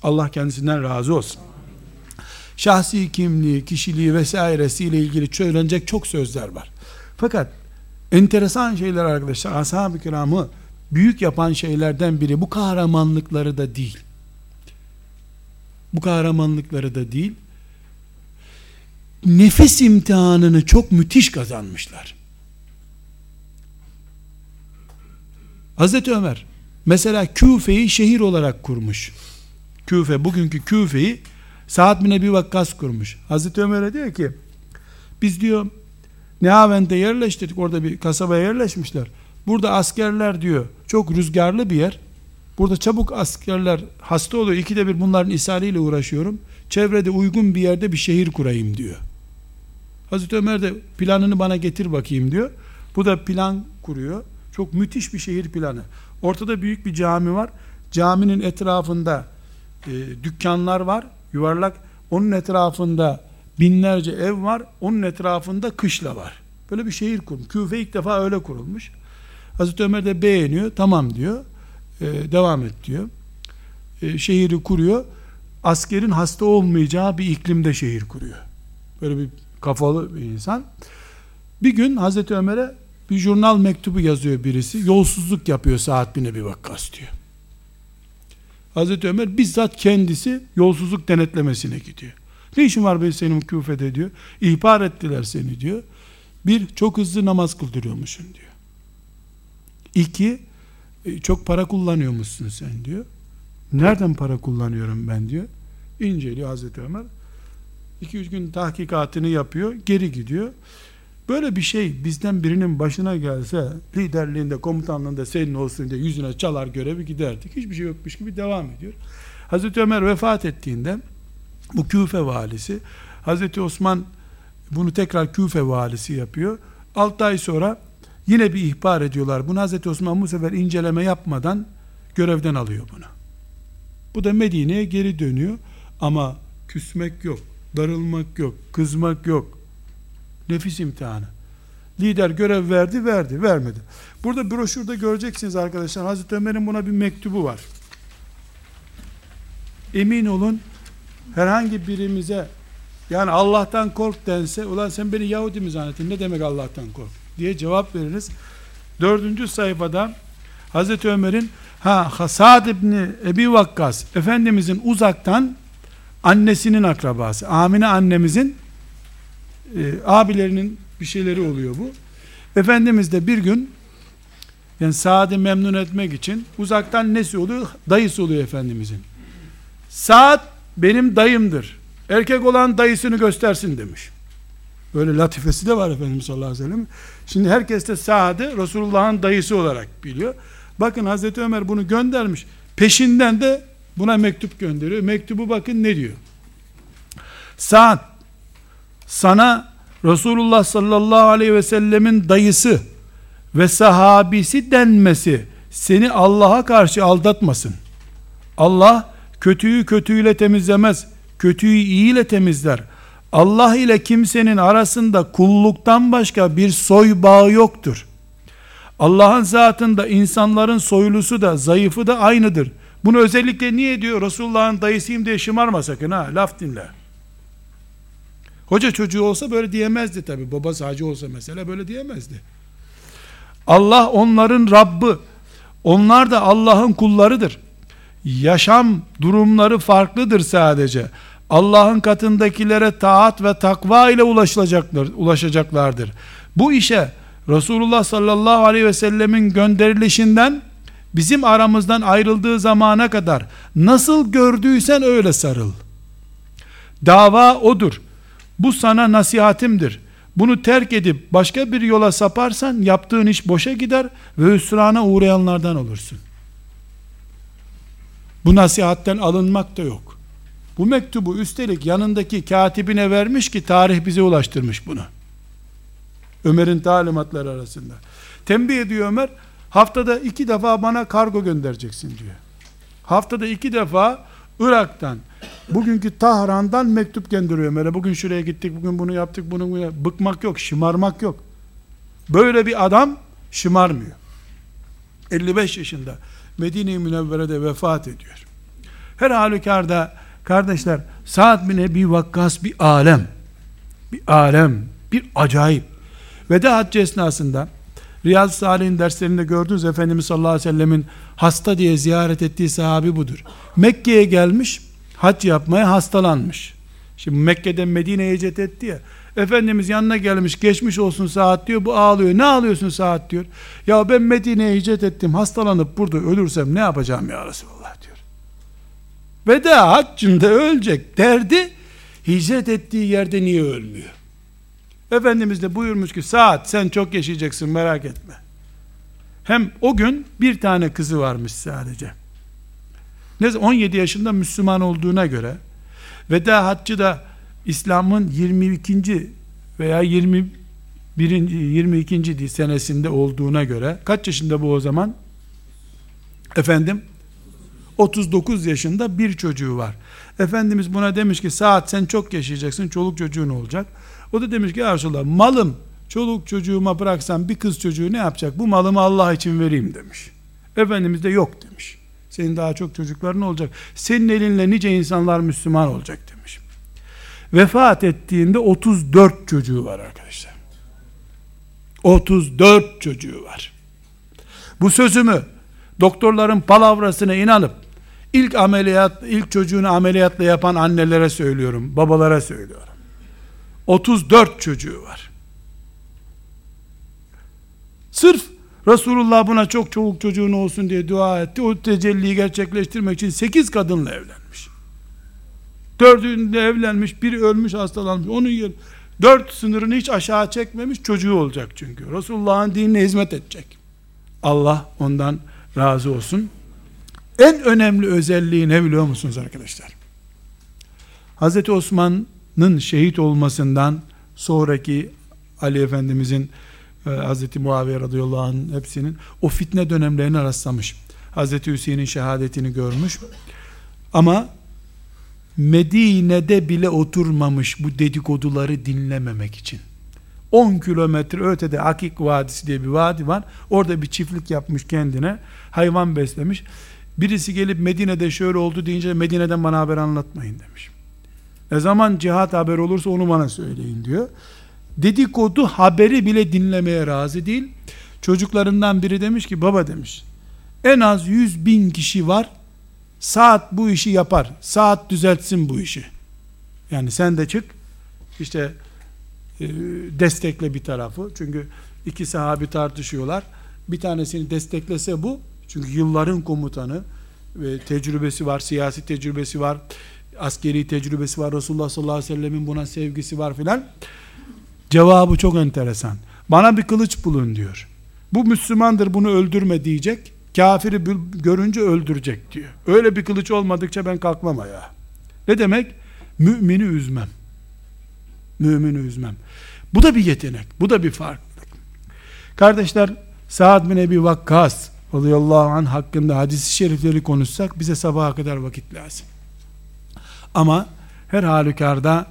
Allah kendisinden razı olsun. Şahsi kimliği, kişiliği vesairesiyle ilgili söylenecek çok sözler var. Fakat enteresan şeyler arkadaşlar ashab-ı kiramı büyük yapan şeylerden biri bu kahramanlıkları da değil. Bu kahramanlıkları da değil. Nefis imtihanını çok müthiş kazanmışlar. Hazreti Ömer mesela Küfe'yi şehir olarak kurmuş. Küfe bugünkü Küfe'yi Saad bin Ebi Vakkas kurmuş. Hazreti Ömer'e diyor ki biz diyor Nehavent'e yerleştirdik orada bir kasabaya yerleşmişler. Burada askerler diyor çok rüzgarlı bir yer. Burada çabuk askerler hasta oluyor. İkide bir bunların ishaliyle uğraşıyorum. Çevrede uygun bir yerde bir şehir kurayım diyor. Hazreti Ömer de planını bana getir bakayım diyor. Bu da plan kuruyor. Çok müthiş bir şehir planı. Ortada büyük bir cami var. Caminin etrafında e, dükkanlar var. Yuvarlak. Onun etrafında binlerce ev var. Onun etrafında kışla var. Böyle bir şehir kurmuş. Küfe ilk defa öyle kurulmuş. Hazreti Ömer de beğeniyor. Tamam diyor. E, devam et diyor. E, şehri kuruyor. Askerin hasta olmayacağı bir iklimde şehir kuruyor. Böyle bir kafalı bir insan. Bir gün Hazreti Ömer'e bir jurnal mektubu yazıyor birisi. Yolsuzluk yapıyor Saat bin Ebi Vakkas diyor. Hazreti Ömer bizzat kendisi yolsuzluk denetlemesine gidiyor. Ne işin var be senin küfede diyor. İhbar ettiler seni diyor. Bir, çok hızlı namaz kıldırıyormuşsun diyor. İki, e, çok para kullanıyormuşsun sen diyor. Nereden para kullanıyorum ben diyor. İnceliyor Hazreti Ömer. 2-3 gün tahkikatını yapıyor, geri gidiyor. Böyle bir şey bizden birinin başına gelse, liderliğinde, komutanlığında senin olsun diye yüzüne çalar görevi giderdik. Hiçbir şey yokmuş gibi devam ediyor. Hazreti Ömer vefat ettiğinde bu Küfe valisi, Hazreti Osman bunu tekrar Küfe valisi yapıyor. 6 ay sonra yine bir ihbar ediyorlar. Bunu Hazreti Osman bu sefer inceleme yapmadan görevden alıyor bunu. Bu da Medine'ye geri dönüyor. Ama küsmek yok, darılmak yok, kızmak yok. Nefis imtihanı. Lider görev verdi, verdi, vermedi. Burada broşürde göreceksiniz arkadaşlar. Hazreti Ömer'in buna bir mektubu var. Emin olun herhangi birimize yani Allah'tan kork dense ulan sen beni Yahudi mi zannettin ne demek Allah'tan kork diye cevap veririz. Dördüncü sayfada Hazreti Ömer'in ha Hasad İbni Ebi Vakkas Efendimizin uzaktan annesinin akrabası Amine annemizin e, abilerinin bir şeyleri oluyor bu. Efendimiz de bir gün yani Saad'ı memnun etmek için uzaktan nesi oluyor? Dayısı oluyor Efendimizin. Saad benim dayımdır. Erkek olan dayısını göstersin demiş. Böyle latifesi de var Efendimiz sallallahu aleyhi ve sellem. Şimdi herkes de Saad'ı Resulullah'ın dayısı olarak biliyor. Bakın Hazreti Ömer bunu göndermiş. Peşinden de buna mektup gönderiyor. Mektubu bakın ne diyor. Saad sana Resulullah sallallahu aleyhi ve sellemin dayısı ve sahabisi denmesi seni Allah'a karşı aldatmasın. Allah kötüyü kötüyle temizlemez. Kötüyü iyiyle temizler. Allah ile kimsenin arasında kulluktan başka bir soy bağı yoktur. Allah'ın zatında insanların soylusu da zayıfı da aynıdır. Bunu özellikle niye diyor? Resulullah'ın dayısıyım diye şımarma sakın ha. Laf dinle. Hoca çocuğu olsa böyle diyemezdi tabi. Baba hacı olsa mesela böyle diyemezdi. Allah onların Rabbi. Onlar da Allah'ın kullarıdır. Yaşam durumları farklıdır sadece. Allah'ın katındakilere taat ve takva ile ulaşılacaklar, ulaşacaklardır. Bu işe Resulullah sallallahu aleyhi ve sellemin gönderilişinden bizim aramızdan ayrıldığı zamana kadar nasıl gördüysen öyle sarıl. Dava odur. Bu sana nasihatimdir. Bunu terk edip başka bir yola saparsan yaptığın iş boşa gider ve hüsrana uğrayanlardan olursun. Bu nasihatten alınmak da yok. Bu mektubu üstelik yanındaki katibine vermiş ki tarih bize ulaştırmış bunu. Ömer'in talimatları arasında. Tembih ediyor Ömer, haftada iki defa bana kargo göndereceksin diyor. Haftada iki defa Irak'tan, bugünkü Tahran'dan mektup gönderiyor Ömer'e. Bugün şuraya gittik, bugün bunu yaptık, bunu, bunu bıkmak yok, şımarmak yok. Böyle bir adam şımarmıyor. 55 yaşında Medine-i Münevvere'de vefat ediyor. Her halükarda kardeşler Sa'd bin Ebi Vakkas bir alem. Bir alem. Bir acayip. Veda haccı esnasında Riyaz-ı Salih'in derslerinde gördünüz Efendimiz sallallahu aleyhi ve sellemin hasta diye ziyaret ettiği sahabi budur. Mekke'ye gelmiş, hac yapmaya hastalanmış. Şimdi Mekke'den Medine'ye hicret etti ya. Efendimiz yanına gelmiş, geçmiş olsun saat diyor. Bu ağlıyor. Ne ağlıyorsun saat diyor. Ya ben Medine'ye hicret ettim. Hastalanıp burada ölürsem ne yapacağım ya Resulallah diyor. Veda haccında ölecek derdi hicret ettiği yerde niye ölmüyor? Efendimiz de buyurmuş ki saat sen çok yaşayacaksın merak etme. Hem o gün bir tane kızı varmış sadece. Ne 17 yaşında Müslüman olduğuna göre veda haccı da İslam'ın 22. veya 21. 22. senesinde olduğuna göre kaç yaşında bu o zaman? Efendim 39 yaşında bir çocuğu var. Efendimiz buna demiş ki saat sen çok yaşayacaksın çoluk çocuğun olacak. O da demiş ki ya Resulallah malım çoluk çocuğuma bıraksam bir kız çocuğu ne yapacak? Bu malımı Allah için vereyim demiş. Efendimiz de yok demiş. Senin daha çok çocukların olacak. Senin elinle nice insanlar Müslüman olacak demiş. Vefat ettiğinde 34 çocuğu var arkadaşlar. 34 çocuğu var. Bu sözümü doktorların palavrasına inanıp ilk ameliyat, ilk çocuğunu ameliyatla yapan annelere söylüyorum, babalara söylüyorum. 34 çocuğu var. Sırf Resulullah buna çok çoluk çocuğun olsun diye dua etti. O tecelliyi gerçekleştirmek için 8 kadınla evlenmiş. Dördünde evlenmiş, biri ölmüş, hastalanmış. Onun yer, dört sınırını hiç aşağı çekmemiş çocuğu olacak çünkü. Resulullah'ın dinine hizmet edecek. Allah ondan razı olsun. En önemli özelliği ne biliyor musunuz arkadaşlar? Hazreti Osman'ın şehit olmasından sonraki Ali Efendimizin e, Hazreti Muaviye radıyallahu anh hepsinin o fitne dönemlerine rastlamış. Hazreti Hüseyin'in şehadetini görmüş. Ama Medine'de bile oturmamış bu dedikoduları dinlememek için. 10 kilometre ötede Akik Vadisi diye bir vadi var. Orada bir çiftlik yapmış kendine. Hayvan beslemiş. Birisi gelip Medine'de şöyle oldu deyince Medine'den bana haber anlatmayın demiş. Ne zaman cihat haber olursa onu bana söyleyin diyor. Dedikodu haberi bile dinlemeye razı değil. Çocuklarından biri demiş ki baba demiş. En az 100 bin kişi var. Saat bu işi yapar. Saat düzeltsin bu işi. Yani sen de çık. İşte e, destekle bir tarafı. Çünkü iki sahabi tartışıyorlar. Bir tanesini desteklese bu. Çünkü yılların komutanı ve tecrübesi var, siyasi tecrübesi var, askeri tecrübesi var. Resulullah sallallahu aleyhi ve sellemin buna sevgisi var filan. Cevabı çok enteresan. Bana bir kılıç bulun diyor. Bu Müslümandır bunu öldürme diyecek. Kafiri görünce öldürecek diyor. Öyle bir kılıç olmadıkça ben kalkmam ayağa. Ne demek? Mümini üzmem. Mümini üzmem. Bu da bir yetenek. Bu da bir farklılık. Kardeşler Sa'd bin Ebi Vakkas radıyallahu anh hakkında hadis-i şerifleri konuşsak bize sabaha kadar vakit lazım. Ama her halükarda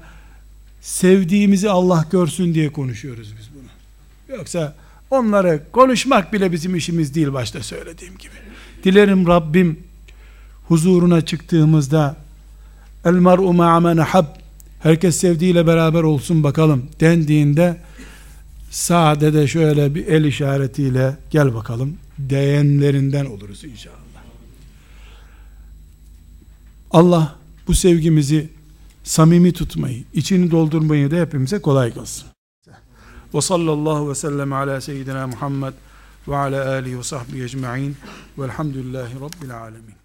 sevdiğimizi Allah görsün diye konuşuyoruz biz bunu. Yoksa onları konuşmak bile bizim işimiz değil başta söylediğim gibi. Dilerim Rabbim huzuruna çıktığımızda el mar'u ma'amene hab herkes sevdiğiyle beraber olsun bakalım dendiğinde sade de şöyle bir el işaretiyle gel bakalım diyenlerinden oluruz inşallah. Allah bu sevgimizi samimi tutmayı, içini doldurmayı da hepimize kolay kılsın. Ve sallallahu ve sellem ala seyyidina Muhammed ve ala alihi ve sahbihi ecma'in velhamdülillahi rabbil alemin.